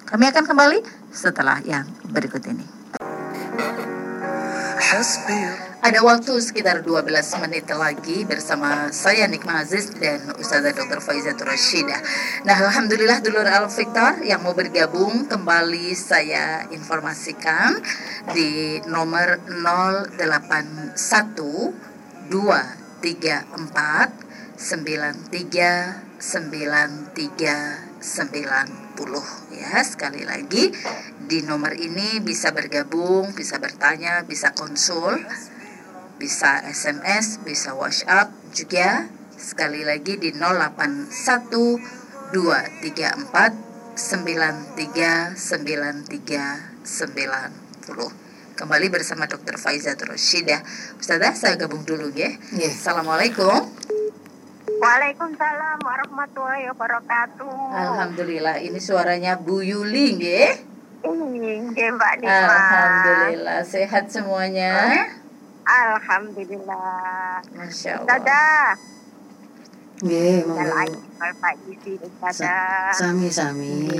Kami akan kembali setelah yang berikut ini. Ada waktu sekitar 12 menit lagi bersama saya Nikma Aziz dan Ustazah Dr. Faizatul Rashidah. Nah, Alhamdulillah dulur Al Victor yang mau bergabung kembali saya informasikan di nomor 081 234 93 93 ya sekali lagi di nomor ini bisa bergabung bisa bertanya bisa konsul bisa SMS bisa WhatsApp juga sekali lagi di 081 234 93 93 90 kembali bersama Dr. Faiza Roshidah Ustazah saya gabung dulu ya yeah. Assalamualaikum Waalaikumsalam warahmatullahi wabarakatuh. Alhamdulillah, ini suaranya Bu Yuli, nggih? Nggih, Mbak Nima. Alhamdulillah, sehat semuanya. Alhamdulillah. Masya Allah. Dadah. Nggih, monggo. Pak Isi, dadah. Sami-sami.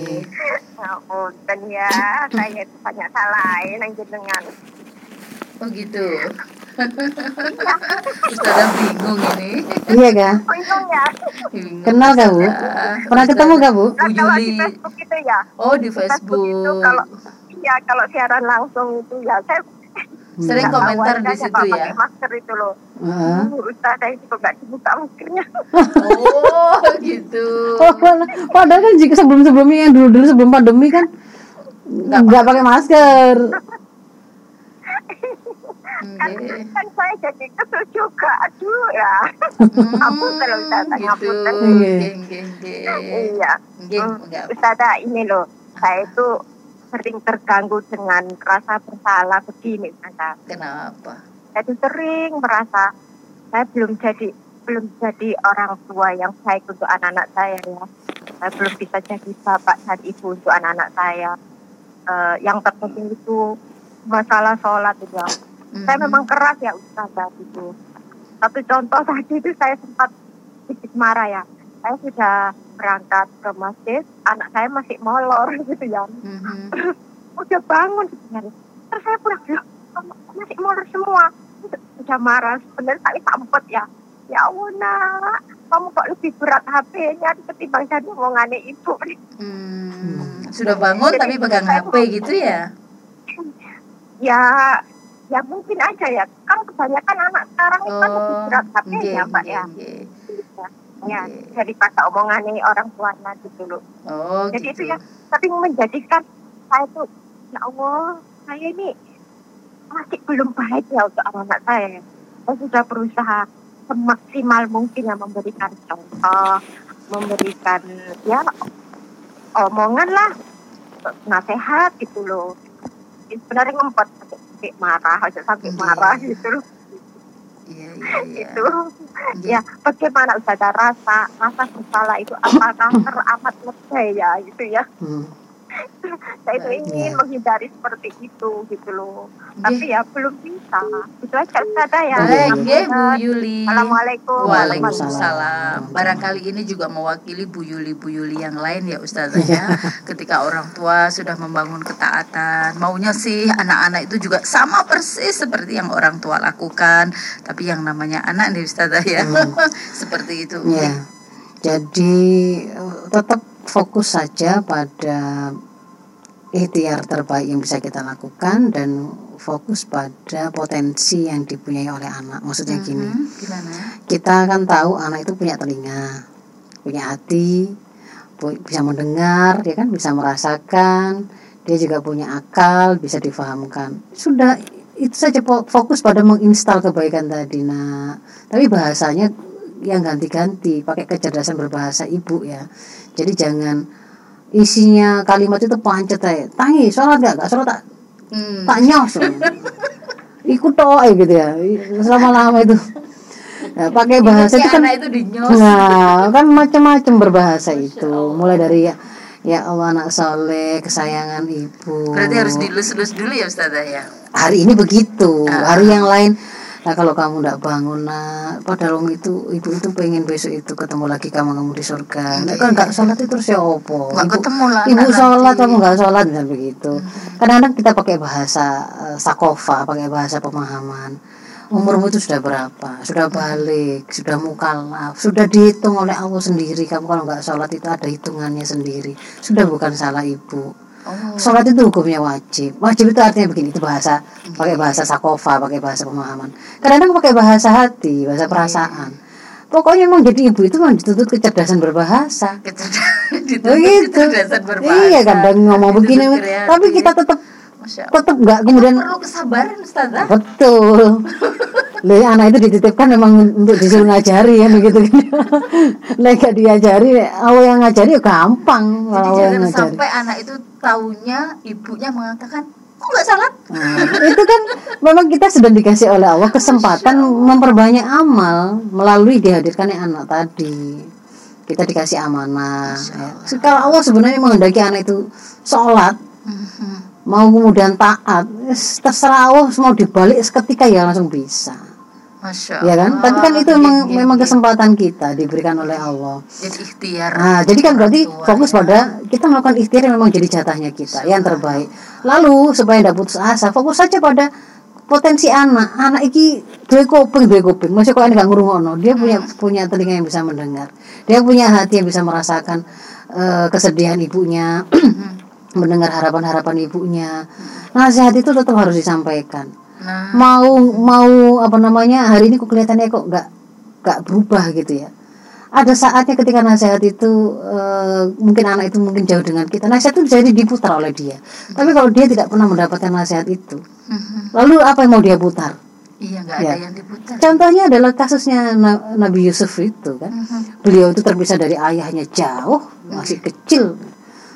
Ngapunten ya, saya banyak salah nang jenengan. Oh gitu. Ustazah bingung ini. Iya ga? Bingung ya. Kenal gak bu? Pernah ketemu gak bu? Bu Juli. Di Facebook itu ya. Oh di Facebook. itu kalau iya kalau siaran langsung itu ya saya sering komentar di situ ya. Pakai masker itu loh. Uh. Ustazah itu kok gak dibuka maskernya. oh gitu. Oh, padahal kan jika sebelum sebelumnya yang dulu dulu sebelum pandemi kan nggak pakai masker kan, kan saya jadi kesel juga. Aduh ya. Hmm, ngapunten loh Ustazah gitu. iya. Hmm, Ustazah ini loh. Saya itu sering terganggu dengan rasa bersalah. Begini Ustazah. Kenapa? Saya itu sering merasa saya belum jadi belum jadi orang tua yang baik untuk anak-anak saya ya. Saya belum bisa jadi bapak dan ibu untuk anak-anak saya. Uh, yang terpenting itu masalah sholat itu hmm Saya memang keras ya Ustazah itu. Satu contoh tadi itu saya sempat sedikit marah ya. Saya sudah berangkat ke masjid, anak saya masih molor gitu ya. Mm-hmm. Terus udah bangun sebenarnya. Terus saya pulang loh, masih molor semua. Sudah marah, sebenarnya saya sampet ya. Ya Allah nak, kamu kok lebih berat HP-nya ketimbang jadi omongannya ibu. Hmm, sudah bangun Jadi, tapi pegang HP gitu ya? Ya ya mungkin aja ya. Kan kebanyakan anak sekarang oh, kan lebih berat HP ya mbak ya. ya jadi kata omongannya orang tuanya gitu loh oh, jadi gitu. itu ya tapi menjadikan saya tuh ya Allah saya ini masih belum baik ya untuk anak-anak saya. Saya sudah berusaha semaksimal mungkin ya memberikan contoh memberikan ya omongan lah nasihat gitu loh. Sebenarnya ngempet sampai marah aja sampai yeah. marah gitu. Loh Iya, iya, iya. itu ya bagaimana Ustazah rasa rasa bersalah itu apakah teramat lebay ya gitu ya? Hmm saya itu ingin ya. menghindari seperti itu gitu loh. Tapi ya belum bisa. Itu aja ada ya. Baik Bu Yuli. Assalamualaikum. Waalaikumsalam. Barangkali ini juga mewakili Bu Yuli Bu Yuli yang lain ya Ustazah ya. Ketika orang tua sudah membangun ketaatan. Maunya sih anak-anak itu juga sama persis seperti yang orang tua lakukan. Tapi yang namanya anak nih Ustazah ya. Hmm. seperti itu. Ya. jadi tetap fokus saja pada ikhtiar terbaik yang bisa kita lakukan dan fokus pada potensi yang dipunyai oleh anak. Maksudnya gini, Mhm, Gimana? kita kan tahu anak itu punya telinga, punya hati, pu- bisa mendengar, dia kan bisa merasakan, dia juga punya akal, bisa difahamkan. Sudah itu saja fo- fokus pada menginstal kebaikan tadi. Nah, tapi bahasanya yang ganti-ganti, pakai kecerdasan berbahasa ibu ya. Jadi jangan isinya kalimat itu pancet aja. Tangi, sholat gak? Gak sholat tak Hmm. tak nyos ikut toh gitu ya selama lama itu Nah, pakai bahasa itu kan itu dinyos. nah kan macam-macam berbahasa itu mulai dari ya ya Allah anak soleh kesayangan ibu Berarti harus dilus-lus dulu ya Ustazah ya. hari ini begitu hari yang lain nah kalau kamu tidak bangun nah padahal om itu ibu itu pengen besok itu ketemu lagi kamu kamu di surga. Nah, kan nggak sholat itu terus ya opo Nggak Ibu- ketemu lah ibu sholat kamu nggak sholat dan begitu. Kadang-kadang kita pakai bahasa eh, sakofa pakai bahasa pemahaman. Umurmu itu sudah berapa? Sudah balik sudah mukalaf sudah dihitung oleh Allah sendiri. Kamu kalau nggak sholat itu ada hitungannya sendiri. Sudah bukan salah ibu Oh. Sholat itu hukumnya wajib. Wajib itu artinya begini, itu bahasa pakai bahasa sakofa, pakai bahasa pemahaman. Kadang-kadang pakai bahasa hati, bahasa perasaan. Pokoknya emang jadi ibu itu memang dituntut kecerdasan berbahasa. Kecerdasan, dituntut Begitu. kecerdasan berbahasa. Iya kadang ngomong Dituntut begini, kreatif. tapi kita tetap tetap nggak kemudian perlu kesabaran Ustazah. betul. Loh, anak itu dititipkan memang untuk disuruh ngajari ya begitu kan. Gak diajari, awal yang ngajari ya gampang. Jadi jangan ngajari. sampai anak itu taunya ibunya mengatakan kok nggak salat? Nah, itu kan memang kita sudah dikasih oleh Allah kesempatan memperbanyak amal melalui dihadirkannya anak tadi. Kita dikasih amanah. Ya. Kalau Allah sebenarnya menghendaki anak itu sholat, Mhm. mau kemudian taat, terserah Allah mau dibalik seketika ya langsung bisa. Masya Ya kan? Tapi kan itu memang memang kesempatan kita diberikan oleh Allah. Jadi ikhtiar. Nah, jadi kan berarti tua, fokus ya. pada kita melakukan ikhtiar yang memang jadi jatahnya kita, yang terbaik. Lalu supaya tidak putus asa, fokus saja pada potensi anak. Anak iki duwe kuping, duwe kuping. Masih kok ini gak ngurungono. Dia punya punya telinga yang bisa mendengar. Dia punya hati yang bisa merasakan eh, kesedihan ibunya, mendengar harapan-harapan ibunya. Nasihat itu tetap harus disampaikan Nah, mau mau apa namanya hari ini kok kelihatannya kok nggak nggak berubah gitu ya ada saatnya ketika nasihat itu eh, mungkin anak itu mungkin jauh dengan kita nasihat itu jadi diputar oleh dia tapi kalau dia tidak pernah mendapatkan nasihat itu mhm. lalu apa yang mau dia putar iya nggak Ya. ada yang diputar. contohnya adalah kasusnya Na- Nabi Yusuf itu kan Mhm. beliau itu terpisah dari ayahnya jauh masih kecil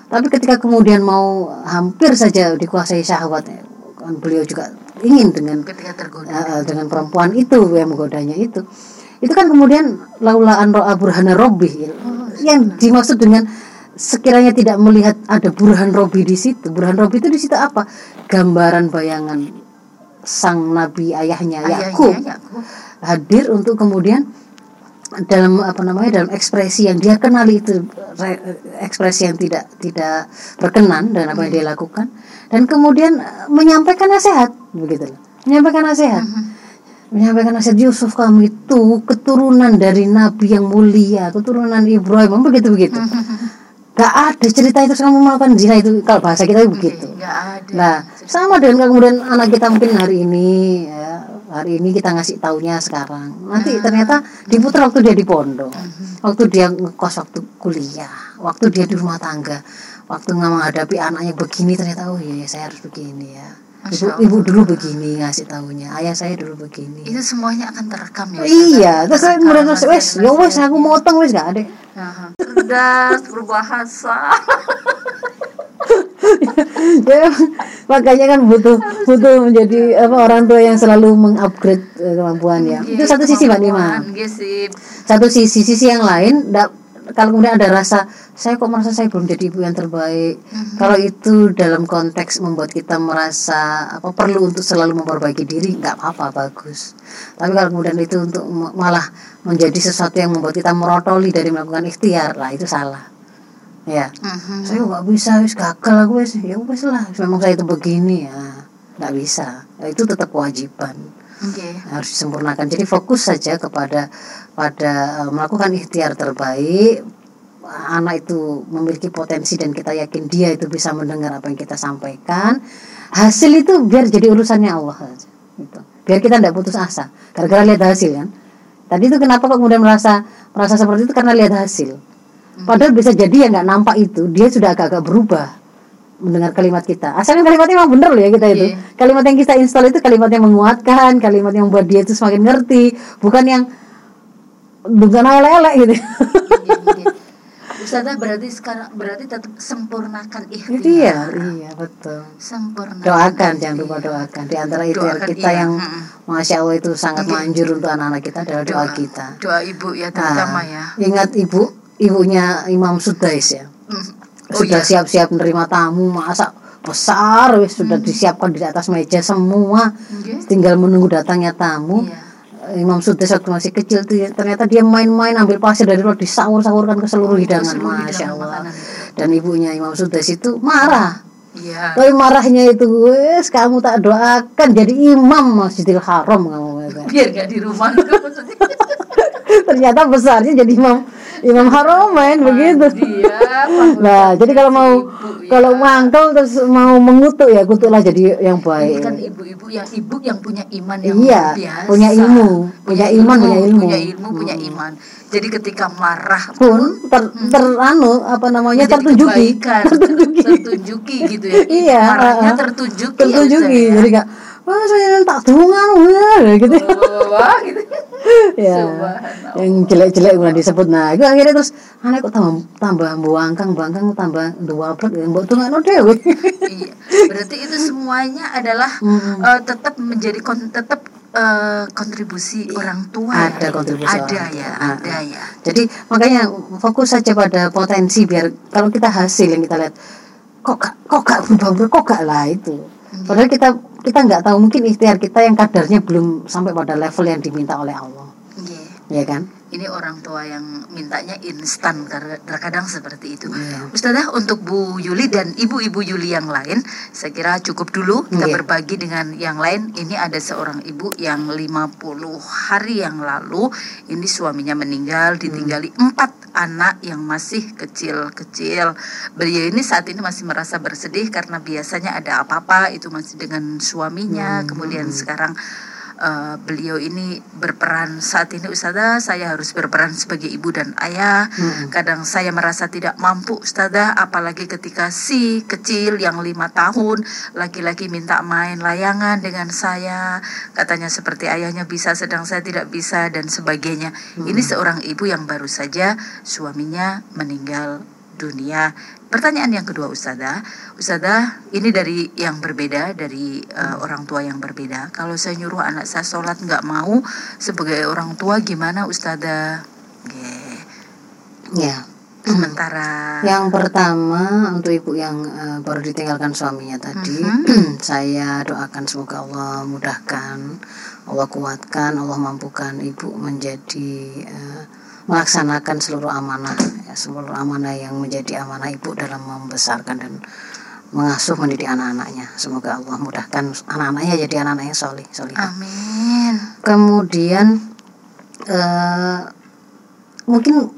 tapi ketika kemudian mau hampir saja dikuasai syahwat kan beliau juga ingin dengan Ketika tergoda. eh, dengan perempuan itu yang menggodanya itu. Itu kan kemudian laulaan ro'a burhana robbi yang dimaksud dengan sekiranya tidak melihat ada burhan robi di situ. Burhan robi itu di situ apa? Gambaran bayangan sang nabi ayahnya Ayahnya Yakub. hadir untuk kemudian dalam apa namanya dalam ekspresi yang dia kenali itu re- ekspresi yang tidak tidak berkenan dan apa yang dia lakukan. Dan kemudian eh, menyampaikan nasihat begitu menyampaikan nasihat. Menyampaikan nasihat Yusuf kamu itu keturunan dari nabi yang mulia keturunan Ibrahim begitu begitu gak ada cerita itu kamu melakukan zina itu kalau bahasa kita itu begitu. ada. Nah, sama dengan kemudian anak kita mungkin hari ini ya, hari ini kita ngasih taunya sekarang. Nanti ternyata diputar waktu dia di pondok. Waktu dia ngekos waktu kuliah, waktu dia di rumah tangga, waktu nggak menghadapi anaknya begini ternyata oh iya saya harus begini ya. Ibu, ibu dulu begini ngasih taunya, ayah saya dulu begini. itu semuanya akan terekam ya. Iya, terus saya terus wes, nasihat-nasihat. ya wes aku motong wes gak ada. Cerdas berbahasa. ya, makanya kan butuh butuh menjadi apa orang tua yang selalu mengupgrade eh, kemampuan ya. Itu satu sisi Mbak Nima. Satu sisi sisi yang lain ndak- kalau kemudian ada rasa saya kok merasa saya belum jadi ibu yang terbaik. Kalau itu dalam konteks membuat kita merasa apa perlu untuk selalu memperbaiki diri nggak apa-apa bagus. Tapi kalau kemudian itu untuk malah menjadi sesuatu yang membuat kita merotoli dari melakukan ikhtiar, lah itu salah. Ya. Mhm. saya nggak bisa wis gagal aku wis ya wis lah. Memang saya itu begini ya. Nggak bisa. Ya, itu tetap kewajiban. Oke. harus disempurnakan. Jadi fokus saja kepada pada eh, melakukan ikhtiar terbaik. Anak itu memiliki potensi dan kita yakin dia itu bisa mendengar apa yang kita sampaikan. Hasil itu biar jadi urusannya Allah aja gitu. biar kita tidak putus asa. Gara-gara lihat hasil kan? Tadi itu kenapa kok kemudian merasa merasa seperti itu? Karena lihat hasil padahal bisa jadi ya nggak nampak itu dia sudah agak-agak berubah mendengar kalimat kita asalnya kalimatnya memang benar loh ya kita itu Iya. kalimat yang kita install itu kalimat yang menguatkan kalimat yang membuat dia itu semakin ngerti bukan yang bukan elek-elek gitu Iya, iya. Ustazah berarti sekarang berarti tetap sempurnakan ikhtiar. itu ya iya betul Sempurnakan. doakan jangan lupa doakan di antara ikhtiar kita iya. yang Mm-mm. masya Allah itu sangat Iya. manjur untuk anak-anak kita adalah doa, kita Doa ibu ya terutama Nah, ya. ingat ibu ibunya Imam Sudais ya Mm. Oh sudah iya. siap-siap menerima tamu masa besar wis sudah disiapkan di atas meja semua Oke. tinggal menunggu datangnya tamu Iya. Imam Sudais waktu masih kecil tuh ya, ternyata dia main-main ambil pasir dari luar disahur-sahurkan ke seluruh hidangan seluruh masya hidangan Allah dan ibunya Imam Sudais itu marah Iya. tapi marahnya itu wes kamu tak doakan jadi imam Masjidil Haram kamu. Biar gak di rumah itu maksudnya. ternyata besarnya jadi imam imam Haramain begitu Dia. Nah, jadi kalau mau Ibu, ya. kalau mangkel terus mau mengutuk ya kutuklah jadi yang Ini baik. kan ibu-ibu yang ibu yang punya iman yang Iya, biasa. punya ilmu, punya iman, punya ilmu. punya ilmu, punya iman. Jadi ketika marah Pun ter, teranu apa namanya menjadi tertunjuki, kebaikan, tertunjuki, tertunjuki gitu ya. Iya, Marahnya uh-uh. tertunjuki. tertunjuki. ya, Jadi wah saya tak dungan, gitu. Wah, gitu. ya yang jelek-jelek udah disebut nah itu akhirnya terus anak kok tambah tambah buangkang buangkang tambah dua plek mbok tungakno dhewe iya. Berarti itu semuanya adalah Mm-mm. eh, tetap menjadi kon tetap eh, kontribusi orang tua. ya? Ada kontribusi Ada orang ya, tua. ada ya. Jadi makanya fokus saja pada potensi biar kalau kita hasil yang kita lihat kok gak, kok gak berubah kok gak lah itu. Padahal kita kita nggak tahu mungkin ikhtiar kita yang kadarnya belum sampai pada level yang diminta oleh Allah, Iya. ya kan? Ini orang tua yang mintanya instan karena terkadang seperti itu. Iya. Ustazah untuk Bu Yuli dan ibu-ibu Yuli yang lain, saya kira cukup dulu kita Iya. berbagi dengan yang lain. Ini ada seorang ibu yang 50 hari yang lalu ini suaminya meninggal ditinggali empat anak yang masih kecil-kecil. Beliau ini saat ini masih merasa bersedih karena biasanya ada apa-apa itu masih dengan suaminya. Kemudian sekarang eh, beliau ini berperan saat ini Ustazah. Saya harus berperan sebagai ibu dan ayah. Kadang saya merasa tidak mampu Ustazah. Apalagi ketika si kecil yang lima tahun laki-laki minta main layangan dengan saya. Katanya seperti ayahnya bisa sedang saya tidak bisa dan sebagainya. Ini seorang ibu yang baru saja suaminya meninggal dunia. Pertanyaan yang kedua Ustazah, Ustazah ini dari yang berbeda dari uh, orang tua yang berbeda. Kalau saya nyuruh anak saya sholat nggak mau sebagai orang tua gimana Ustazah? Oke. Ya. Sementara Yang pertama untuk ibu yang eh, baru ditinggalkan suaminya tadi, saya doakan semoga Allah mudahkan, Allah kuatkan, Allah mampukan ibu menjadi eh, melaksanakan seluruh amanah, ya, seluruh amanah yang menjadi amanah ibu dalam membesarkan dan mengasuh mendidik anak-anaknya. Semoga Allah mudahkan anak-anaknya jadi anak-anak yang solih, solih. Amin. Kemudian eh, mungkin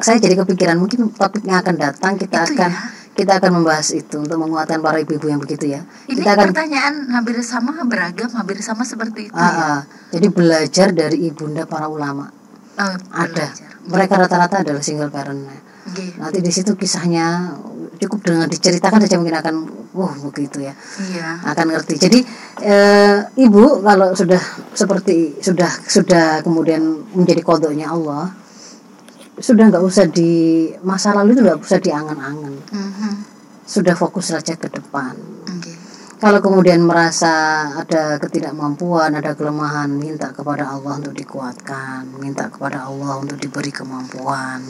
saya jadi kepikiran mungkin topik yang akan datang kita Itu akan ya. kita akan membahas itu untuk menguatkan para ibu-ibu yang begitu ya. Ini kita akan pertanyaan hampir sama beragam hampir sama seperti itu Ah, ya. ah. jadi belajar dari ibunda para ulama Oh, ada. belajar. Mereka rata-rata adalah single parent. Oke. Nanti di situ kisahnya cukup dengan diceritakan saja mungkin akan wah begitu ya. Iya. akan ngerti. Jadi eh, ibu kalau sudah seperti sudah sudah kemudian menjadi kodoknya Allah, sudah nggak usah di masa lalu itu nggak usah diangan-angan, Mhm. sudah fokus saja ke depan. Oke. Kalau kemudian merasa ada ketidakmampuan, ada kelemahan, minta kepada Allah untuk dikuatkan, minta kepada Allah untuk diberi kemampuan.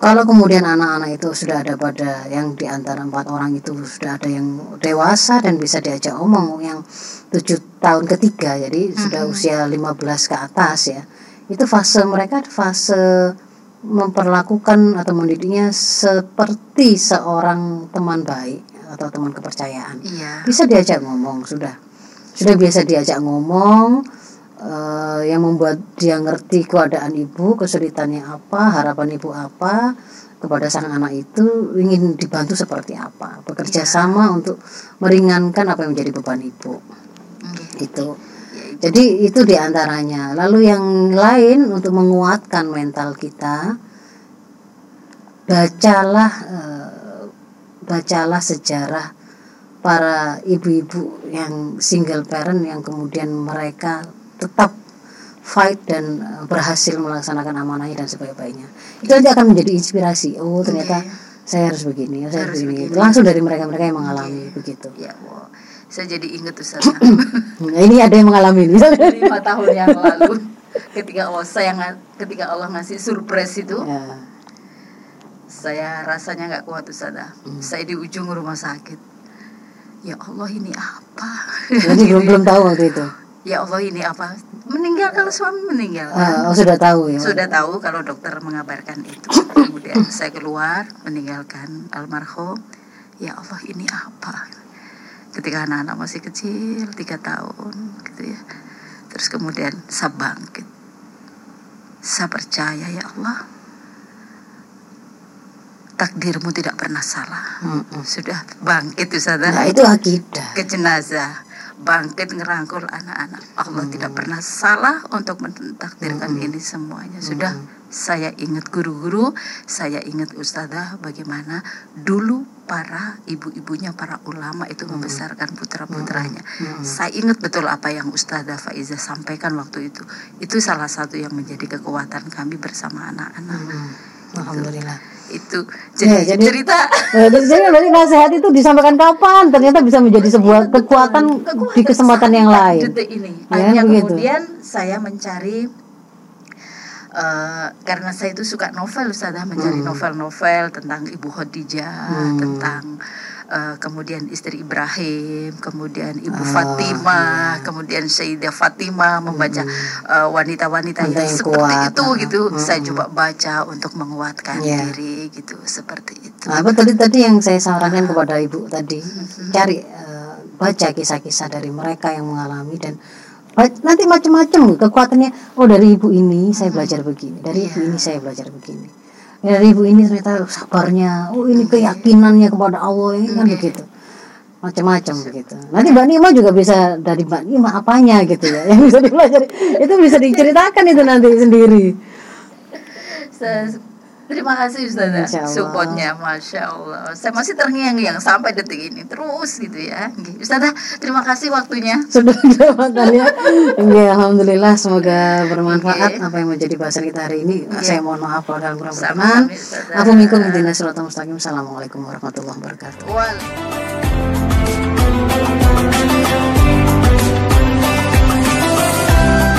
Kalau kemudian anak-anak itu sudah ada pada yang di antara empat orang itu sudah ada yang dewasa dan bisa diajak omong yang tujuh tahun ketiga, jadi sudah usia 15 ke atas ya. Itu fase mereka fase memperlakukan atau mendidiknya seperti seorang teman baik atau teman kepercayaan. Iya. bisa diajak ngomong sudah. Sudah biasa diajak ngomong eh, yang membuat dia ngerti keadaan ibu kesulitannya apa harapan ibu apa kepada sang anak itu ingin dibantu seperti apa. Bekerja sama untuk meringankan apa yang menjadi beban ibu. Nggih. itu Ya, Ibu. jadi itu di antaranya lalu yang lain untuk menguatkan mental kita bacalah eh, bacalah sejarah para ibu-ibu yang single parent yang kemudian mereka tetap fight dan eh, berhasil melaksanakan amanahnya dan sebaik-baiknya itu nanti akan menjadi inspirasi oh ternyata saya harus begini saya harus begini begini. langsung dari mereka-mereka yang mengalami begitu Ya, wow. Saya jadi ingat Ustaz. Nah, ini ada yang mengalami misalnya lima tahun yang lalu ketika Allah saya ketika Allah ngasih surprise itu ya. Saya rasanya nggak kuat Ustaz. Hmm. Saya di ujung rumah sakit. Ya Allah ini apa? jadi belum belum tahu waktu itu ya Allah ini apa? Meninggal kalau suami meninggal. Ah, oh, sudah tahu ya Sudah tahu kalau dokter mengabarkan itu. Kemudian saya keluar meninggalkan almarhum. Ya Allah ini apa? Ketika anak-anak masih kecil, tiga tahun gitu ya. Terus kemudian saya bangkit. Saya percaya ya Allah. Takdirmu tidak pernah salah. Mm-mm. Sudah bangkit Ustazah. Nah itu akidah. Ke jenazah bangkit ngerangkul anak-anak. Allah tidak pernah salah untuk mentakdirkan ini semuanya. Sudah saya ingat guru-guru saya ingat ustazah bagaimana dulu para ibu-ibunya para ulama itu membesarkan putra-putranya. Saya ingat betul apa yang ustazah Faiza sampaikan waktu itu. Itu salah satu yang menjadi kekuatan kami bersama anak-anak. Hmm. Alhamdulillah. itu jadi, jadi- cerita Eh, jadi berarti nasihat itu disampaikan kapan ternyata bisa menjadi sebuah kekuatan di kesempatan yang lain detik ini. Ya, Akhirnya begitu. kemudian saya mencari eh, karena saya itu suka novel Ustazah mencari novel-novel tentang Ibu Khadijah, Hmm. tentang eh, kemudian istri Ibrahim, kemudian Ibu Ah, Fatimah, kemudian Sayyidah Fatimah membaca eh, wanita-wanita Wanita yang yang seperti kuat. itu gitu. Hmm. Saya coba baca untuk menguatkan Ya. diri gitu seperti itu. Nah, apa tadi tadi yang saya sarankan kepada ibu tadi cari eh, baca kisah-kisah dari mereka yang mengalami dan nanti macam-macam kekuatannya oh dari ibu ini saya belajar begini dari ibu ini saya belajar begini dari ibu ini ternyata sabarnya. Oh ini keyakinannya kepada Allah ini kan begitu. Macam-macam begitu. Nanti mbak Nima juga bisa dari mbak Nima apanya gitu ya yang bisa dipelajari. Itu bisa diceritakan itu nanti sendiri Terima kasih Ustazah. Supportnya Masya Allah Saya masih terngiang-ngiang sampai detik ini Terus gitu ya. Ustazah terima kasih waktunya sudah Oke, alhamdulillah semoga bermanfaat apa yang menjadi bahasan kita hari ini. Saya mohon maaf kalau dalam kurang berkenan. Aku. Assalamualaikum warahmatullahi wabarakatuh. Wal